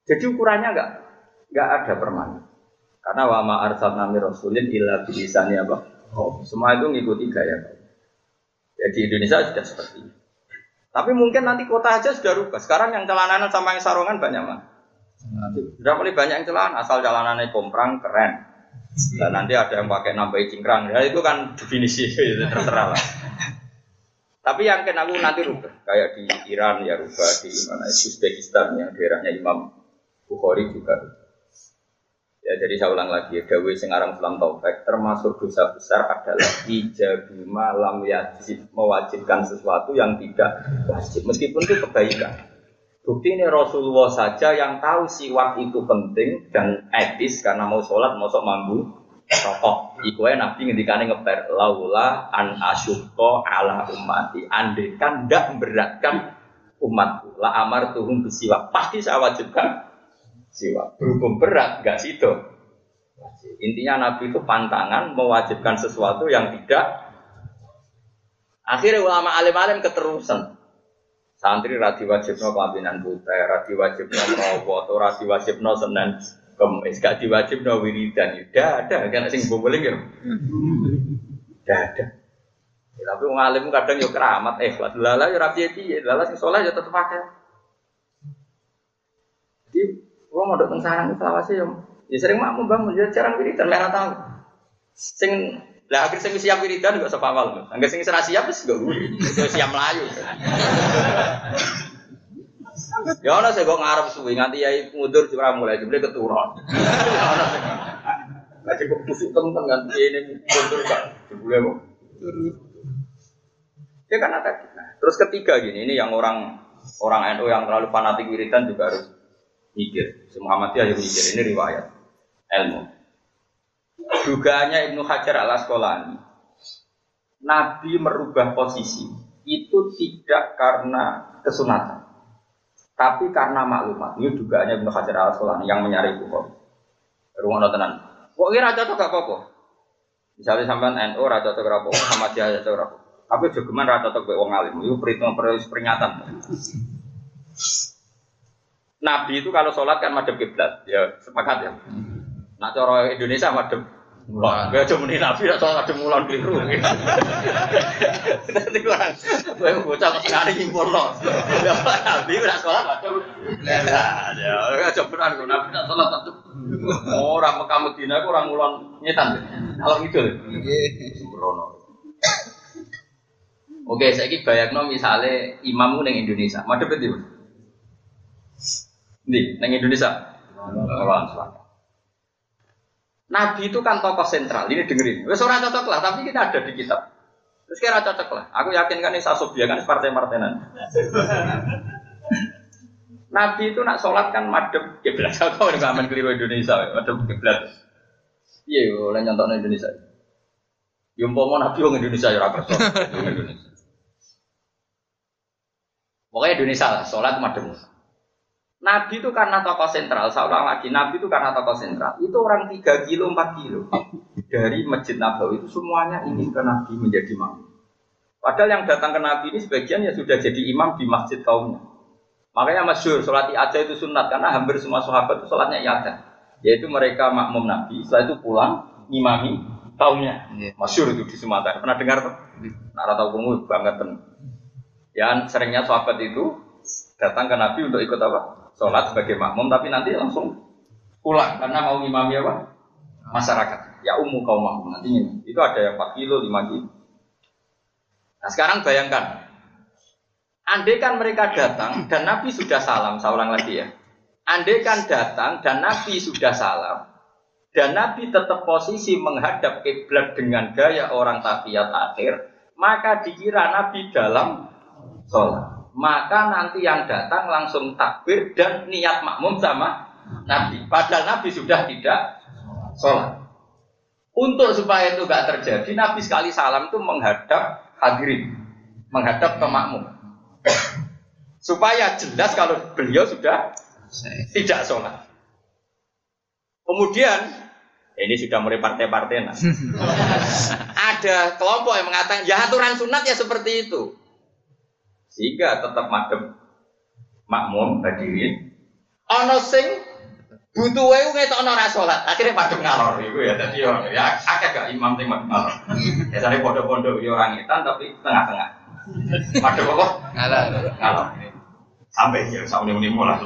Jadi ukurannya enggak enggak ada permanen. Karena wama arsal nami rasulin illa bilisani apa? Oh, semua itu ngikuti gaya. Ya di Indonesia sudah seperti itu. Tapi mungkin nanti kota aja sudah rubah. Sekarang yang celananan sama yang sarungan banyak mah. Sudah mulai banyak yang celana, asal celanannya komprang keren. Nah, nanti ada yang pakai nambahi cingkrang. Ya itu kan definisi itu terserah lah. Tapi yang kena aku nanti rubah. Kayak di Iran ya rubah, di mana Uzbekistan yang daerahnya Imam Bukhari juga Ya jadi saya ulang lagi, Dawe Sengarang Islam Taufik termasuk dosa besar adalah ijabima lam yajib mewajibkan sesuatu yang tidak wajib meskipun itu kebaikan. Bukti ini Rasulullah saja yang tahu siwak itu penting dan etis karena mau sholat mau sok mambu rokok. Iku Nabi ngendikane ngeper laula an asyukko ala umati. Andekan ndak memberatkan umatku. La amar tuhum bisiwak. Pasti saya wajibkan siwa. Berhubung berat, gak situ. Intinya Nabi itu pantangan mewajibkan sesuatu yang tidak. Akhirnya ulama alim-alim keterusan. Santri radi wajibno kelambinan putih, radi wajibno merawat, radi wajibno senen kemis, gak diwajibno wiridan. Tidak ada, kan sing boleh ya. Tidak ada. Ya, tapi wong kadang yo keramat eh lala yo rapi piye, lala sing soleh yo tetep Wong mau datang sarang sih yang ya sering makmum bangun ya jarang wiridan merah tahu. Sing lah akhir sing siap wiridan gak sepa awal. Angger sing serasi siap wis gak wuri. siap melayu. Ya ana sing kok ngarep suwi nganti yai mundur ora mulai jebule keturun. Ya ana sing. Lah kok tusuk temen nganti ini mundur kan jebule kok. Ya kan ada. Nah, terus ketiga gini, ini yang orang orang NU yang terlalu fanatik wiridan juga harus mikir. Muhammadiyah yang mikir ini riwayat ilmu. Dugaannya Ibnu Hajar al Asqalani, Nabi merubah posisi itu tidak karena kesunatan, tapi karena maklumat. Ini dugaannya Ibnu Hajar al Asqalani yang menyari Bukhari. Rumah tenan. Kok kira cocok gak apa-apa? Misalnya sampean NU raja cocok apa, sama dia cocok. Tapi jogeman raja cocok wong alim. Itu perhitungan peringatan. Nabi itu kalau sholat kan madem kiblat, ya sepakat ya. Nah cara Indonesia madem Mulon, gak cuma nih Nabi atau ada mulon keliru. Nanti kurang, gue bocah sekali nyimpul loh. Nabi udah sholat madem. Ya, gak coba kan Nabi udah sholat madem. Orang Mekah Medina orang mulon nyetan. Kalau gitu, sembrono. Oke, saya ini bayangno misalnya imammu neng Indonesia, madem itu. Nih, neng Indonesia. Nabi itu kan tokoh sentral. Ini dengerin. Wes ora cocok lah, tapi kita ada di kitab. Terus kira cocok lah. Aku yakin kan ini sasobia kan partai martenan. Nabi itu nak sholat kan madem kiblat. Aku udah aman keliru Indonesia, madem kiblat. Iya, oleh nyontok Indonesia. Yang mau Nabi orang Indonesia ya rakyat Indonesia. Pokoknya Indonesia lah, sholat madem. Nabi itu karena tokoh sentral, saya ulang lagi, Nabi itu karena tokoh sentral. Itu orang 3 kilo, 4 kilo dari Masjid Nabawi itu semuanya ingin ke Nabi menjadi imam. Padahal yang datang ke Nabi ini sebagian ya sudah jadi imam di masjid kaumnya. Makanya masyur, sholat aja itu sunat, karena hampir semua sahabat itu sholatnya iada. Yaitu mereka makmum Nabi, setelah itu pulang, imami kaumnya. Iya. Masyur itu di Sumatera. Pernah dengar tuh? Nah, tahu kamu banget. Ya, seringnya sahabat itu datang ke Nabi untuk ikut apa? Sholat sebagai makmum tapi nanti langsung pulang karena mau imami apa? Masyarakat. Ya umum kaum makmum nantinya itu ada yang 4 kilo 5 kilo. Nah sekarang bayangkan. Andai kan mereka datang dan Nabi sudah salam ulang lagi ya. Andai kan datang dan Nabi sudah salam dan Nabi tetap posisi menghadap kiblat dengan gaya orang tafiyat akhir maka dikira Nabi dalam sholat maka nanti yang datang langsung takbir dan niat makmum sama Nabi. Padahal Nabi sudah tidak sholat. Untuk supaya itu gak terjadi, Nabi sekali salam itu menghadap hadirin, menghadap ke makmum. supaya jelas kalau beliau sudah tidak sholat. Kemudian ini sudah mulai partai-partai nah. Ada kelompok yang mengatakan ya aturan sunat ya seperti itu. Sehingga tetap madem makmum hadirin. Ono sing butuh wae ngetokno ora salat. Akhire madem ngalor iku ya dadi yo ya akeh gak imam sing madem ngalor. Ya sare pondok-pondok yo ora ngetan tapi tengah-tengah. Madem apa? Ngalor. Ngalor. Sampai ya, sama uni lah.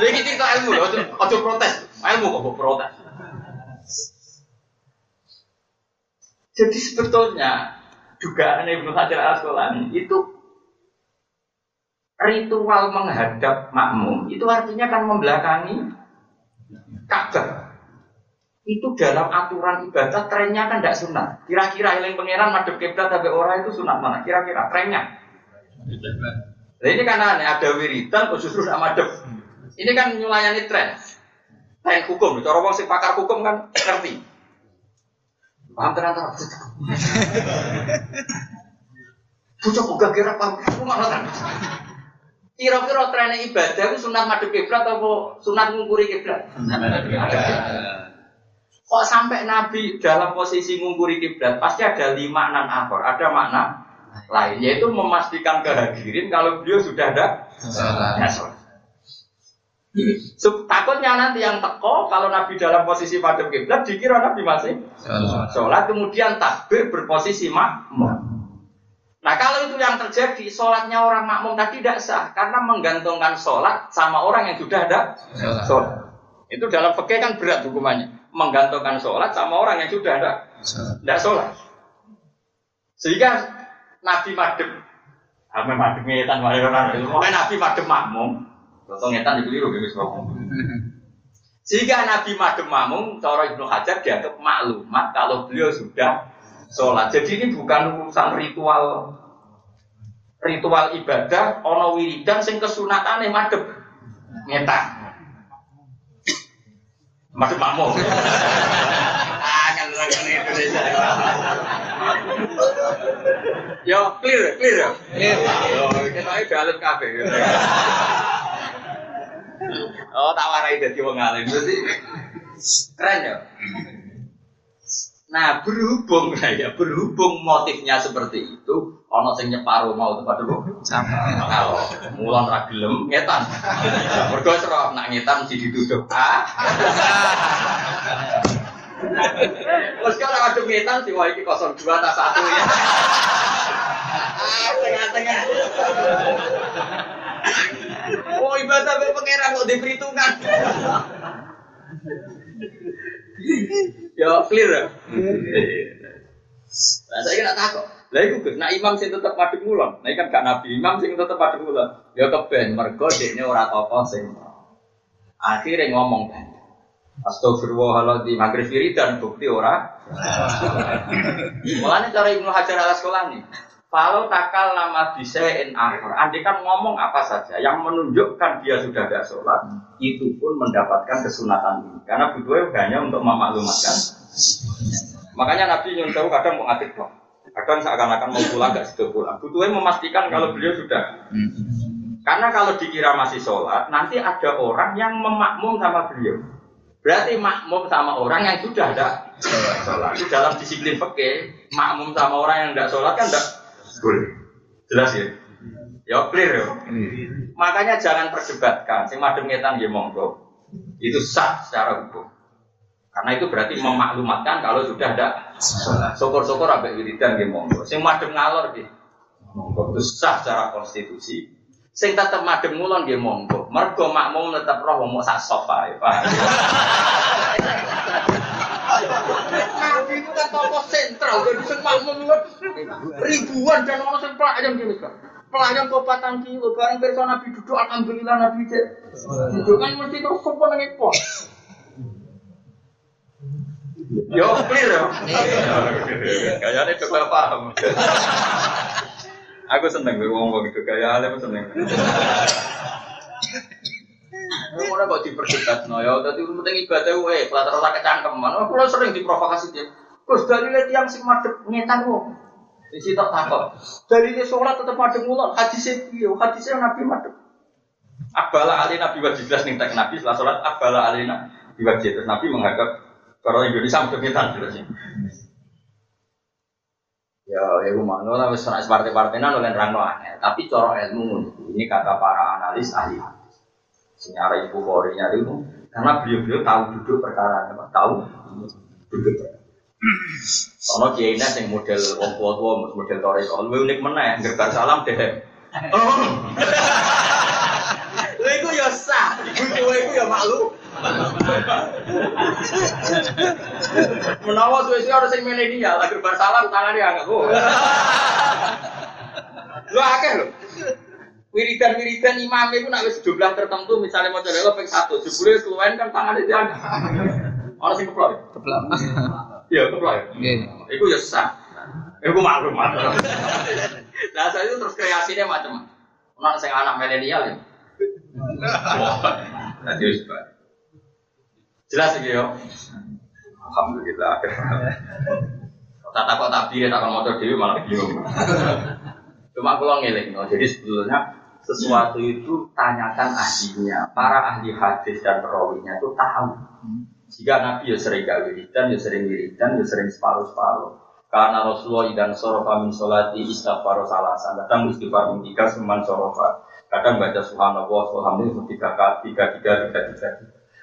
Lagi kita ilmu loh, ojo protes. Ilmu kok protes. Jadi sebetulnya dugaan Ibnu Hajar al Asqalani itu ritual menghadap makmum itu artinya kan membelakangi Ka'bah. Itu dalam aturan ibadah trennya kan tidak sunat. Kira-kira yang pangeran madep kiblat tapi orang itu sunat mana? Kira-kira trennya. Nah ini kan aneh, ada wiridan justru tidak madep. Ini kan nyulayani tren. Tren hukum, cara wong sing pakar hukum kan ngerti. Paham ternyata. Bocah kok gak kira paham, aku malah kan. Kira-kira tren ibadah itu sunat madep kiblat atau sunat ngungkuri kiblat? Kok sampai Nabi dalam posisi ngungkuri kiblat pasti ada lima enam akor, ada makna lain yaitu memastikan kehadirin kalau beliau sudah ada sholat. Takutnya nanti yang teko kalau Nabi dalam posisi madhep kiblat dikira Nabi masih sholat, kemudian takbir berposisi makmum. Nah kalau itu yang terjadi, sholatnya orang makmum tadi tidak sah karena menggantungkan sholat sama orang yang sudah ada sholat. Itu dalam fikih kan berat hukumannya, menggantungkan sholat sama orang yang sudah ada tidak sholat. Sehingga Nabi madhep, Nabi ngetan madhep makmum, Contoh ngetan dikeliru gitu Sehingga Nabi Madem Mamung, cara Ibnu Hajar dianggap maklumat kalau beliau sudah sholat. Jadi ini bukan urusan ritual ritual ibadah, ono wiridan sing kesunatan madem ngetan. Madem Mamung. Ah, Indonesia. Yo clear, clear. Clear. Yo, kita ini dalam kafe. Oh, tak warai dadi wong alim. Berarti keren ya. Nah, berhubung ya, berhubung motifnya seperti itu, ono sing nyeparo mau tempat dulu. Kalau mulan ra gelem ngetan. Mergo sero nak ngetan si dituduh. Ah. Terus kalau ada ngetan si wah iki 02 tak satu ya. Ah, tengah-tengah. Ibadah be pangeran kok diperhitungkan. ya clear ya. Nah, saya kira takut. Lah iku Gus, nah imam sing tetep madhep ngulon. Nah kan gak nabi imam sing tetep madhep ngulon. Ya keben mergo dekne ora apa sing. Akhirnya ngomong kan. Astagfirullahaladzim, maghrib dan bukti ora. Mulanya cara Ibnu Hajar al Asqalani, kalau takal nama bisa in akhir, andi kan ngomong apa saja yang menunjukkan dia sudah ada sholat, itu pun mendapatkan kesunatan ini. Karena butuhnya hanya untuk memaklumatkan. Makanya Nabi nyuruh kadang mau ngatik dong. Kadang seakan-akan mau pulang gak sudah pulang. Butuhnya memastikan kalau beliau sudah. Karena kalau dikira masih sholat, nanti ada orang yang memakmum sama beliau. Berarti makmum sama orang yang sudah ada sholat. Itu dalam disiplin fikih, makmum sama orang yang tidak sholat kan tidak boleh. Jelas ya? Ya clear ya. Makanya jangan perdebatkan. Sing madem ngetan ya monggo. Itu sah secara hukum. Karena itu berarti memaklumatkan kalau sudah ada syukur-syukur ambek wiridan ya monggo. Sing madem ngalor nggih. Monggo itu sah secara konstitusi. Sing tetep madem ngulon nggih monggo. Mergo makmum tetep roh wong sak sofa ya, Pak. Nabi itu kan sentral, jadi sing makmum ribuan dan orang sing pelayan gini kan. Pelayan kok patang kilo, bareng perso Nabi duduk, alhamdulillah Nabi cek. Duduk kan mesti terus sopo nang ekor. Yo clear yo. Kayaknya itu paham. Aku seneng gue ngomong gitu, kayak aku seneng. Mana kok diperdebat no ya, tadi penting ibadah wae, rasa kecangkeman. Aku lo sering diprovokasi dia. Terus dari tiang sing madep ngetan wong. Di situ takut. Dari dia sholat tetap madep mulon. Hadisnya iya, hadisnya nabi madep. Abala ali nabi wajib jelas nih tak nabi setelah sholat. Abala ali nabi wajib terus nabi menghadap kalau Indonesia madep ngetan jelasnya. Ya, ya rumah, no, tapi partai-partai nan oleh rangno aneh. Tapi coro ilmu ini kata para analis ahli Senyara ibu korinya itu karena beliau-beliau tahu duduk perkara tahu duduk Ono kiai yang model wong tua-tua, model toreko, lu unik mana ya, gerbar salam deh. Oh. Lha iku ya sah, iku kowe iku ya maklum. Menawa suwe-suwe harus sing milenial, lagi bar salam tangan dia angkat. Oh. Lu akeh lho. Wiridan-wiridan imam itu nak wis jumlah tertentu misalnya mau coba ping satu, jebule keluwen kan tangan itu ada. Orang sing keplok. Keplak. Iya, keplok. Nggih. Iku ya sah. Iku maklum. Nah, saya itu terus kreasinya macam-macam. Ono sing anak milenial ya. Nanti wis bae. Jelas iki yo. Alhamdulillah. Tak takut tabir tak mau dewi malah bingung. Cuma kalau ngeling, no. jadi sebetulnya sesuatu itu tanyakan ahlinya. Para ahli hadis dan perawinya itu tahu. Jika Nabi ya sering gak wiridan, ya sering wiridan, ya sering separuh-separuh. Karena Rasulullah idan sorofa min sholati istighfar salasan. Kadang istighfar tiga seman sorofa. Kadang baca subhanallah, subhanallah tiga kali, tiga, tiga, tiga, tiga.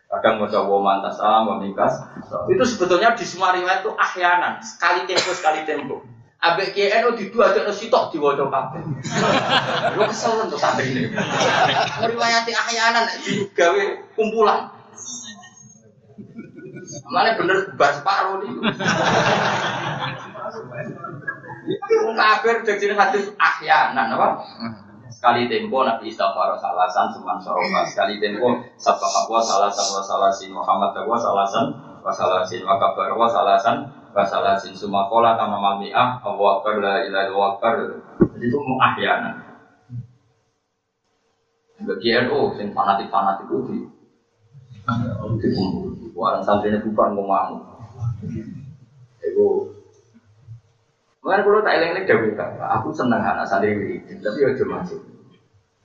Kadang baca wa mantas salam, wa mingkas. Itu sebetulnya di semua riwayat itu ahyanan. Sekali tempo, sekali tempo. Abek KNO di dua ada sitok di wajah kabeh. Lu kesel untuk santri ini. Meriwayati ahyanan gawe kumpulan. Mana bener bar separuh nih. Wong kafir jadi hadis ahyanan apa? Sekali tempo Nabi istighfar salasan seman sorofa. Sekali tempo sabah wa salasan wa salasin Muhammad wa salasan wa salasin wa kabar wa salasan wa salasin summa qala kama mami'ah Allahu akbar la ilaha akbar. Jadi itu muahyanan. Bagi NU sing fanatik-fanatik itu di dikumpul. Orang santrinya bukan ngomong. Itu Mungkin kalau tak eleng-eleng dawuh aku seneng anak santri wiridin, tapi yo cuma masuk.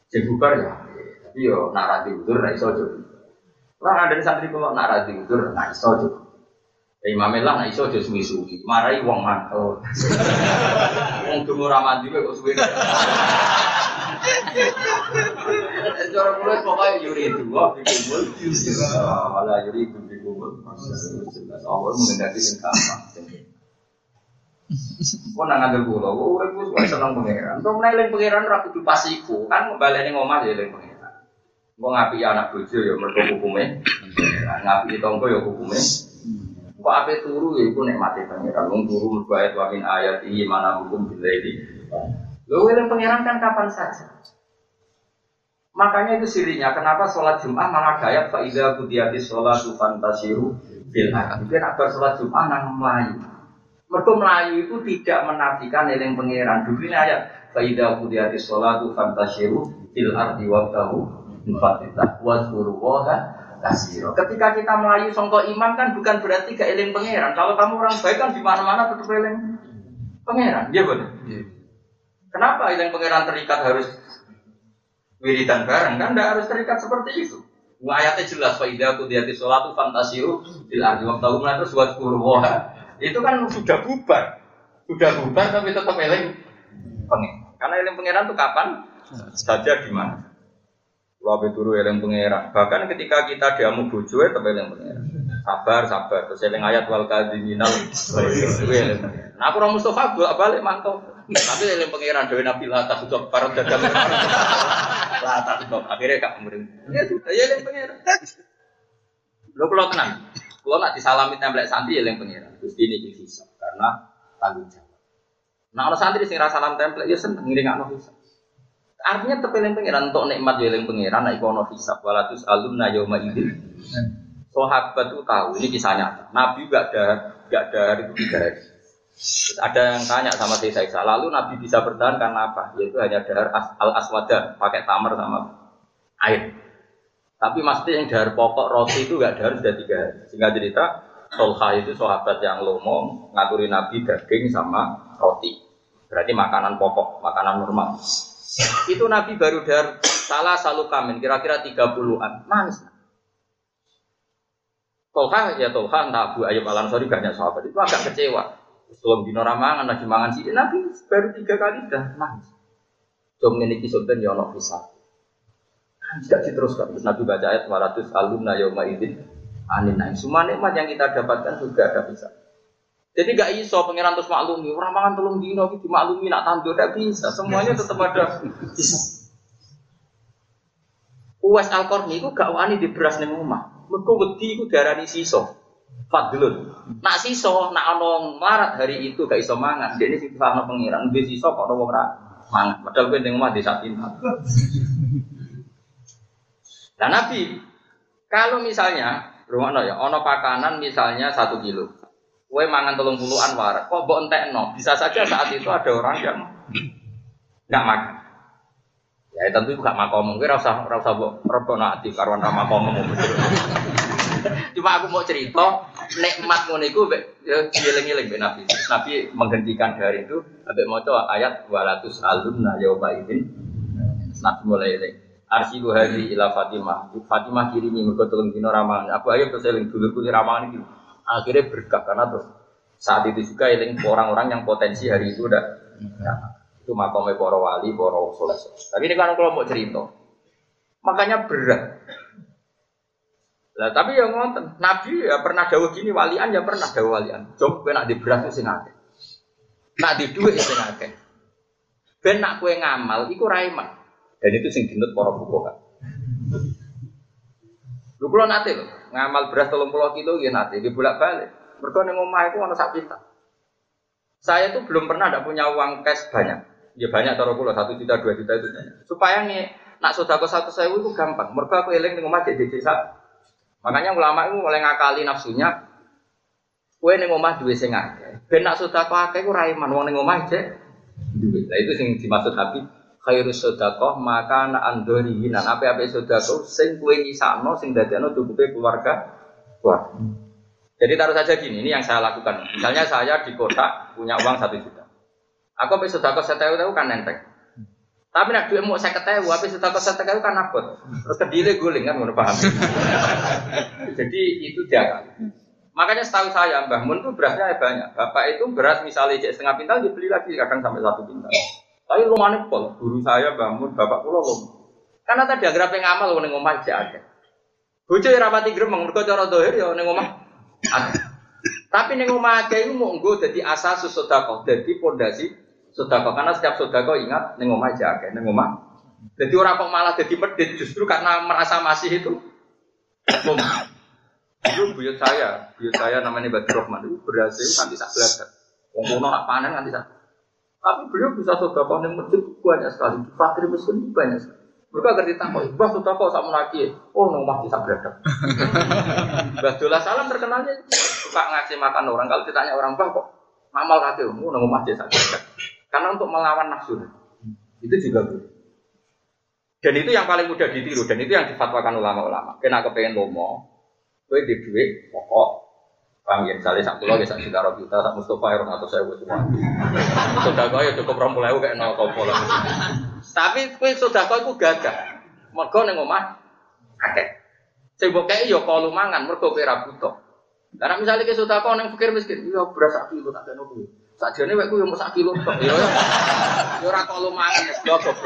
Sing bubar ya, tapi yo narasi udur iso aja. Ora ada santri kalau narasi udur aja. Ya Imam lah nak iso aja suwi-suwi, marai wong mantel. Wong dungo ra mandi kok suwi. Cara mulai pokoknya yuri dua, dikumpul. Malah yuri dikumpul. Allah mengendaki sing gampang. Kau nang pulau, kau urip wis wae seneng pangeran. Kau meneling pangeran ra kudu pas iku, kan ngembaleni ngomah ya eling pangeran. Kau ngapi anak bojo ya mergo hukume. Ngapi tonggo ya hukume. Kau ape turu ya iku nikmati pangeran. Wong turu mergo ayat wa min ayati mana hukum bilaili. Lho eling pangeran kan kapan saja. Makanya itu sirinya, kenapa sholat Jum'ah malah gayat fa'idha kudiyati sholatu fantasiru bil Itu nak sholat Jum'ah nang Melayu. Mereka Melayu itu tidak menafikan eling pangeran. Dulu ini ayat Faidah kudiyati sholatu fantasyiru fil ardi wabtahu mufatitah wazkuru woha kasiro. Ketika kita Melayu songko imam kan bukan berarti gak eling pangeran. Kalau kamu orang baik kan di mana-mana tetap eling pangeran. Iya betul. Kenapa eling pangeran terikat harus wiridan bareng kan? Tidak harus terikat seperti itu. Ayatnya jelas Faidah kudiyati sholatu fantasiru fil ardi wabtahu terus wazkuru woha itu kan sudah bubar, sudah bubar tapi tetap eling pengen. Karena eling pangeran itu kapan saja di mana. Kalau turu eling pangeran. Bahkan ketika kita diamu bojo tetap eling pangeran. Sabar, sabar. Terus eling ayat wal kadiminal. Nah aku orang Mustafa bolak balik mantau. Tapi eling pangeran dewi Nabi lah tak tutup para dagang. Lah tak tutup. Akhirnya gak kemudian. Ya sudah, ya eling pangeran. Lo kalau tenang. Kalau nak disalami template santri ya yang pengiran. Terus ini hisap karena tanggung jawab. Nah orang santri sing salam template ya seneng ngiring anak hisap. Artinya terpilih pengiran untuk nikmat ya yang pengiran. Nah ikono hisap walatus alumna yauma idin. Sahabat itu tahu ini kisah nyata. Nabi gak ada gak ada hari itu tiga hari. Ada yang tanya sama saya Isa, lalu Nabi bisa bertahan karena apa? Yaitu hanya dahar al aswada, pakai tamar sama air. Tapi maksudnya yang dahar pokok roti itu gak dahar sudah tiga hari. Sehingga cerita Tolha itu sahabat yang lomo ngaturi Nabi daging sama roti. Berarti makanan pokok, makanan normal. Itu Nabi baru dahar salah selalu kamen, kira-kira 30-an. Manis. Tolha ya Tolha, entah Abu Ayyub Al Ansori banyak sahabat itu agak kecewa. Sebelum dino ramangan lagi mangan sih, Nabi baru tiga kali dah manis. Jom ini kisah ya ono pisah. Tidak diteruskan. Terus Nabi baca ayat 200 alumna yauma idin anin naim. Semua nikmat yang kita dapatkan juga ada bisa. Jadi gak iso pangeran terus maklumi, orang mangan telung dino iki dimaklumi nak tandur gak bisa, semuanya tetap ada bisa. Uwais al qarni itu gak wani di beras ning omah. Mergo wedi iku diarani siso. Fadlun. Nak siso, nak ono marat hari itu gak iso mangan. Dia ini sing paham pangeran, dia siso kok ono ra mangan. Padahal kowe ning omah desa pintar. Nah Nabi, kalau misalnya, rumah ya, ono pakanan misalnya satu kilo, kue mangan telung puluhan warak, kok mbok no, bisa saja saat itu ada orang yang nggak makan. Ya tentu gak makom, gue rasa rasa mbok rebo nanti karuan ra makom Cuma aku mau cerita, nikmat ngono iku ya dieling-eling be Nabi. Nabi menghentikan hari itu ambek maca ayat 200 alumna yauma idzin. Nabi mulai eling. Arsilu hari ila Fatimah. Fatimah kirimi mergo telung dino ramangan. Aku ayo terus eling dulurku ramangan iki. Akhirnya berkah karena terus saat itu juga eling orang-orang yang potensi hari itu udah ya, itu makamnya para wali, para soleh. Tapi ini kan kalau mau cerita, makanya berat. Lah tapi yang ngonten, Nabi ya pernah dawuh gini walian ya pernah dawuh walian. Jom kowe nak di beras sing akeh. Nak di dhuwit sing akeh. Ben nak kowe ngamal iku raiman. Dan itu sing dinut para fuqaha. Lu kula nate lho, ngamal beras 30 kilo ya nate, di bolak-balik. Mergo ning omah iku ana sak. Saya tuh belum pernah ada punya uang cash banyak. Ya banyak taruh kula satu juta dua juta itu. Supaya nih nak sodako satu sewu itu gampang. Mergo aku eling ning omah satu. Makanya ulama itu mulai ngakali nafsunya. Kue ning omah duwe sing akeh. Ben nak sedekah akeh ku ra iman wong ning omah cek duwe. Lah itu sing dimaksud Habib khairu sedekah maka ana andori nan ape-ape sedekah sing kowe nyisakno sing dadekno cukupe keluarga kuat. Jadi taruh saja gini, ini yang saya lakukan. Misalnya saya di kota punya uang satu juta. Aku bisa sedekah satu tahu kan nenteng. Tapi nak duit mau saya ketahui, tapi sedekah saya ketahui kan abot. Terus kedile guling kan, mau paham. Jadi itu dia Makanya setahu saya Mbah Mun itu berasnya banyak. Bapak itu beras misalnya setengah pintal dibeli lagi kadang sampai satu pintal. Tapi rumahnya pol, guru saya bangun, bapak pulau lom. Karena tadi agar apa ngamal ning omah aja ada. Bojo ya rapati gremeng, mergo cara dohir ya ning omah Tapi ning omah aja itu mau nggo dadi asas sedekah, dadi pondasi sedekah. Karena setiap sedekah ingat ning omah aja ada, ning omah. Jadi orang kok malah jadi medit justru karena merasa masih itu. Itu buyut saya, buyut saya namanya Badr Rahman itu berhasil kan bisa belajar. Wong kuno nak panen kan bisa tapi beliau bisa sodakoh yang masjid banyak sekali. Fakir miskin banyak sekali. Mereka agar ditangkap, bah sodakoh sama lagi. Oh, nomah bisa beradab. Bah Dola Salam terkenalnya suka ngasih makan orang. Kalau ditanya orang bah kok ngamal kaki, oh, nomah bisa beradab. Karena untuk melawan nafsu. Itu juga boleh. Dan itu yang paling mudah ditiru dan itu yang difatwakan ulama-ulama. Kena kepengen lomo, gue di duit pokok Paham ya, misalnya sak pulau, sak juta juta, sak Mustafa ya atau saya buat semua. Sudah kau ya cukup rompulah kayak nol kau pola. Tapi kue sudah kau itu gagah. Mereka neng omah, kakek. Saya buat kayak yo kalau mangan, mereka kira butuh. Karena misalnya kue sudah kau neng fikir miskin, yo berasa kilo tak ada nopo. Sakjane wek ku yo sak kilo tok. Yo yo ora kalau mangan ya. Goblok.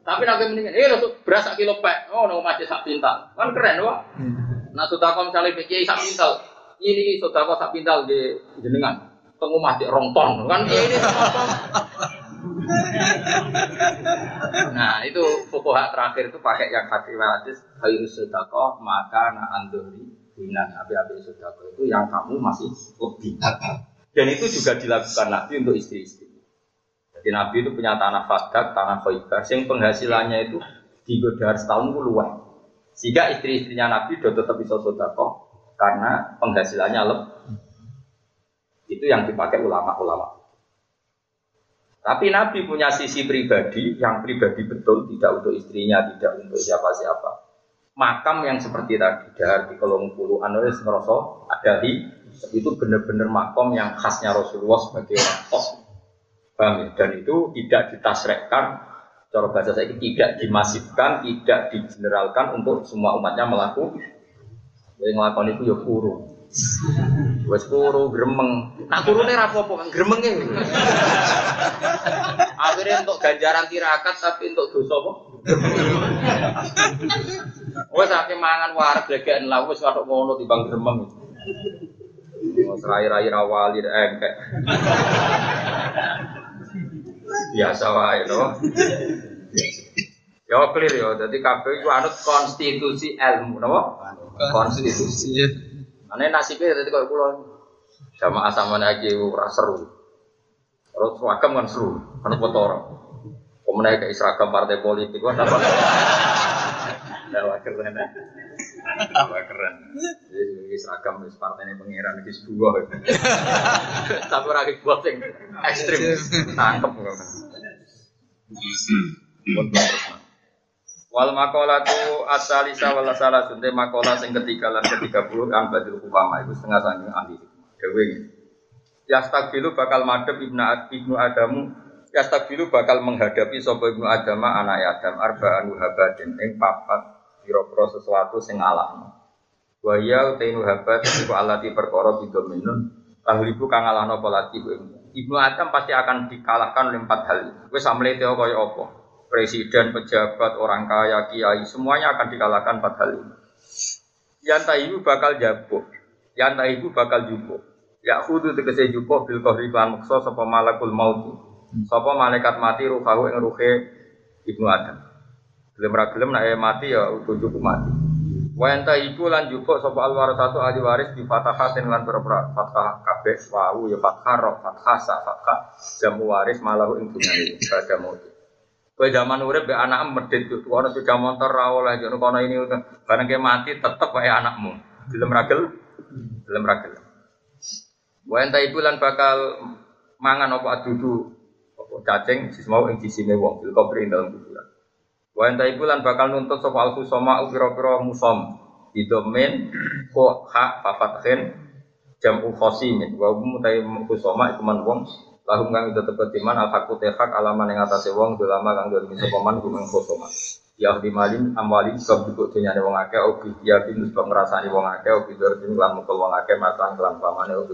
Tapi nabi mendingan, eh beras sak kilo pek, oh nong masih sak pintal, kan keren wah. Nah sudah kau misalnya pikir sak pintal, ini sudah kau sak pintal di jenengan, pengumah di rongton, kan ini nah itu pokok hak terakhir itu pakai yang hati hadis kayu sedekah maka na andori binan api-api sedekah itu yang kamu masih lebih dan itu juga dilakukan nabi untuk istri-istri jadi nabi itu punya tanah fadak tanah khaybar yang penghasilannya itu di godar setahun luas sehingga istri-istrinya Nabi sudah tetap bisa sodako karena penghasilannya lebih. Itu yang dipakai ulama-ulama. Tapi Nabi punya sisi pribadi yang pribadi betul, tidak untuk istrinya, tidak untuk siapa-siapa. Makam yang seperti tadi dari kolong puluh anulis ngerosok ada di itu benar-benar makam yang khasnya Rasulullah sebagai orang tos. Ya? Dan itu tidak ditasrekkan cara bahasa saya tidak dimasifkan, tidak digeneralkan untuk semua umatnya melakukan. Yang melakukan itu ya kuru. Wes kuru gremeng. Nak kurune ra apa-apa kan gremenge. Akhirnya untuk ganjaran tirakat tapi untuk dosa apa? Wes akeh mangan warak blegekan lah wes karo ngono timbang gremeng. Mau serai-rai rawali engkek. Biasa wae to. Ya clear ya, jadi kabeh iku anut konstitusi ilmu, napa? Konstitusi. Ane nasibnya jadi kayak pulau Jamaah sama lagi ora seru. Terus seragam kan seru, kan kotor. Kemudian kayak seragam partai politik, wah dapat. Dapat keren ya. Dapat keren. Jadi seragam di partai ini pengiran di sebuah. Tapi lagi buat yang ekstrim, tangkep. Wal makola tu asalisa wal salah sunte makola sing ketiga lan ketiga puluh an badil upama itu setengah sangking ahli dewe Yastabilu bakal madhep ibnu ibnu Adamu Yastabilu bakal menghadapi sapa ibnu Adama anak Adam arba'an wahabadin ing papat pira-pira sesuatu sing alahno. Wa ya utainu habat iku alati perkara bidominun tahlibu kang alahno polati Ibnu Adam pasti akan dikalahkan oleh empat hal. Wis samlete kaya apa? Presiden, pejabat, orang kaya, kiai, semuanya akan dikalahkan empat hal ini. Yang ibu bakal jabuk, yang ibu bakal jubuk. Ya khudu tegese jupo bil kohri lan mukso sapa malakul maut. Sapa malaikat mati ruhahu ing ruhe Ibnu Adam. Gelem ra gelem nek mati ya cukup mati. Wa enta iku lan jupo sapa al satu ahli waris di fatahatin lan berapa fathah kabeh wau ya fathah ro fathah sa fathah jamu waris malahu ing dunyane pada maut. Kowe zaman urip be anak medhit tuh ana sepeda motor ra oleh jono kono ini bareng ke mati tetep wae anakmu. Gelem ra gelem? Gelem ra gelem. Wa lan bakal mangan apa adudu apa cacing sis mau ing sisine wong bil kubri dalam kuburan. Wa lan bakal nuntut sapa al khusama pira-pira musom. Didomen ko ha fa fathin jamu khosimin. Wa mutai khusama iku man wong lahum kang itu tepet iman al hakku tehak alaman yang atase wong dolama kang dolimi sapa man kumeng khusama ya di malin amwalin sebab dikut dunyane wong akeh obi ya bin sebab ngrasani wong akeh obi dorjin lan mukul wong akeh matan kelan pamane obi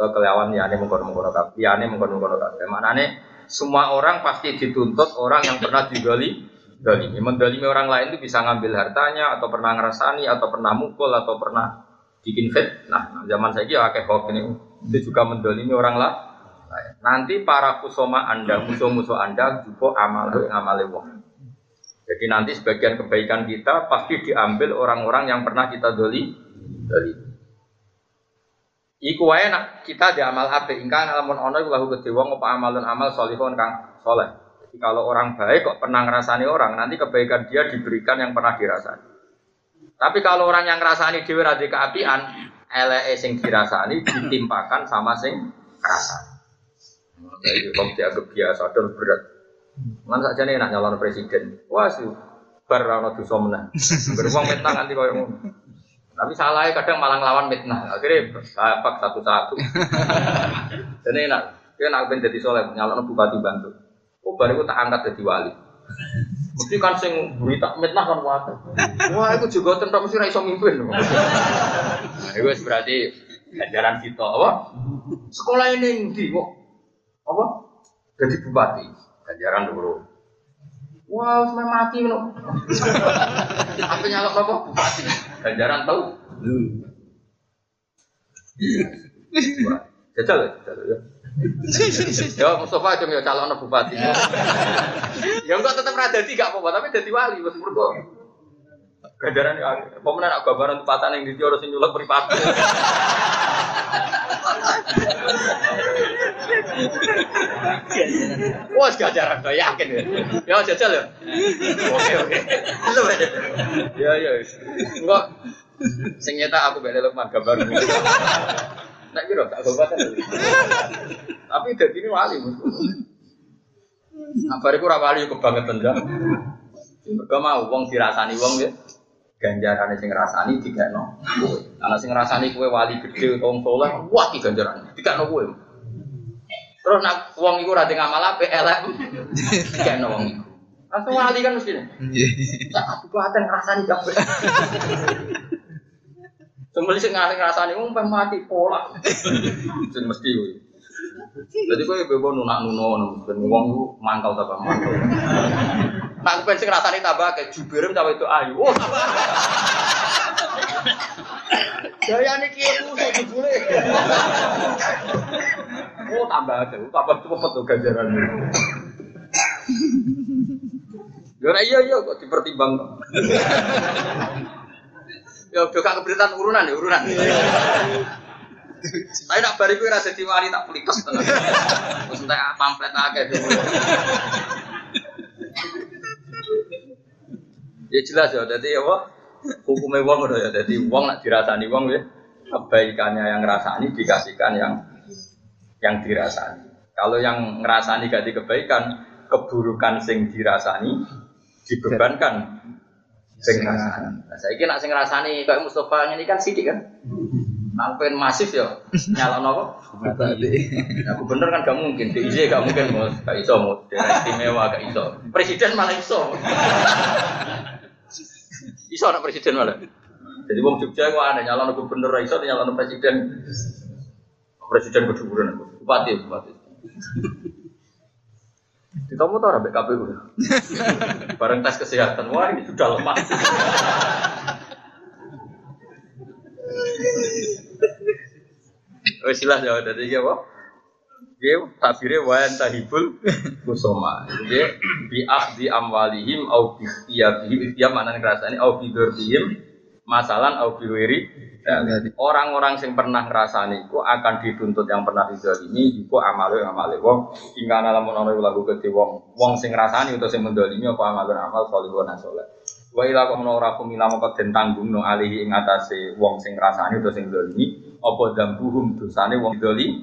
atau kelawan yane mengkono-mengkono kabeh yane mengkono-mengkono kabeh. Manane semua orang pasti dituntut orang yang pernah digali dalimi mendalimi orang lain itu bisa ngambil hartanya atau pernah ngerasani atau pernah mukul atau pernah bikin fit nah zaman saya ya akeh hoax ini. Itu juga mendalimi orang lah nanti para kusoma anda musuh-musuh anda juga amal amal wong. Jadi nanti sebagian kebaikan kita pasti diambil orang-orang yang pernah kita doli doli. Iku wae nak kita di amal apik ingkang lamun ana iku lahu kedhe wong apa amalun amal salihun kang soleh. Jadi kalau orang baik kok pernah ngerasani orang, nanti kebaikan dia diberikan yang pernah dirasani. Tapi kalau orang yang ngerasani dhewe ra keapian, eleke sing dirasani ditimpakan sama sing ngrasani. Jadi kok dianggap biasa dan berat. Man saja nih nak nyalon presiden. Wah sih, bar rano dosa. Beruang mitnah nanti kau yang Tapi salah kadang malah ngelawan mitnah. Akhirnya sahabat satu-satu. Jadi enak. Dia nak ben jadi soleh nyalon bupati bantu. Oh baru tak angkat jadi wali. Mesti kan sing berita mitnah kan wae. Wah, itu juga tentang mesti ra iso mimpin. Nah, itu berarti ajaran kita apa? Sekolah ini ndi kok apa? Jadi bupati. Ganjaran dulu. Wah, wow, mati loh. Apa nyalok apa? Bupati. Ganjaran tahu? Jajal ya, jajal ya. Ya Mustafa ya calon bupati. ya enggak tetap ada tiga apa tapi jadi wali wis mergo. Ganjaran ya, pemenang aku gambaran tempatan yang di harus nyulek privasi. Wah, ganjaran tuh yakin ya. Ya jajal ya. Oke oke. Ya ya. Enggak. Sing aku beda Lukman gambar. Nak kira tak gobatan. Tapi dadi ini wali. Nah, bariku ora wali kebangetan ya. Mergo mau wong dirasani wong ya. Ganjarane sing ngrasani dikekno kowe. Ana sing ngrasani kowe wali gedhe wong saleh, wah iki ganjarane dikekno kowe. Terus nak wong iku ora ngamal apik elek dikekno wong iku. Langsung wali kan mesti. Tak kabupaten ngrasani kabeh. Sembeli sing ngrasani wong mati pola. Sing mesti kowe. Jadi kau bebo nunak nuno, ben wong mangkal tambah mangkal. Nak pengen rasane tambah kayak jubirim tambah itu ayu. Oh, Daya nih kia kusuk jebule. Oh tambah ada, tambah cepet tuh ganjarannya. Ya iya iya kok dipertimbang. Ya udah gak keberitaan urunan ya urunan. Tapi nak bariku rasa diwari tak pelikas tenang. Terus entah pamflet akeh. Ya jelas ya, jadi apa? Hukumnya wong udah ya, jadi wong nak dirasani wong ya, kebaikannya yang ngerasani dikasihkan yang yang dirasani. Kalau yang ngerasani gak di kebaikan, keburukan sing dirasani dibebankan sing ngrasani. Nah, saya kira sing ngrasani kayak Mustafa ini kan sidik kan. Nangpen masif ya, nyala nopo. Ya, bener kan gak mungkin, DIY gak mungkin mau, gak iso mau, daerah istimewa gak iso. Presiden malah iso. Iso anak presiden malah. Jadi wong Jogja kok ada nyala gubernur iso, nyala presiden. Presiden kedudukan, bupati, bupati. Kita mau tahu rabek KPU. Bareng tes kesehatan, wah ini sudah lemah. Oh silah jawab tadi ya apa? Dia tabirnya wayan tahibul kusoma. Jadi bi di amwalihim au bi iyabihim dia mana ngerasani au bi masalan au bi orang-orang yang pernah ngerasani itu akan dituntut yang pernah didolimi iku amale amale wong hingga lamun ana lagu gede wong wong sing ngrasani utawa sing mendolimi apa amalun amal salihun saleh wa ila kok menawa ora kumila mongko den tanggungno alihi ing atase wong sing ngrasani utawa sing dolimi apa dambuhum dosane wong dolimi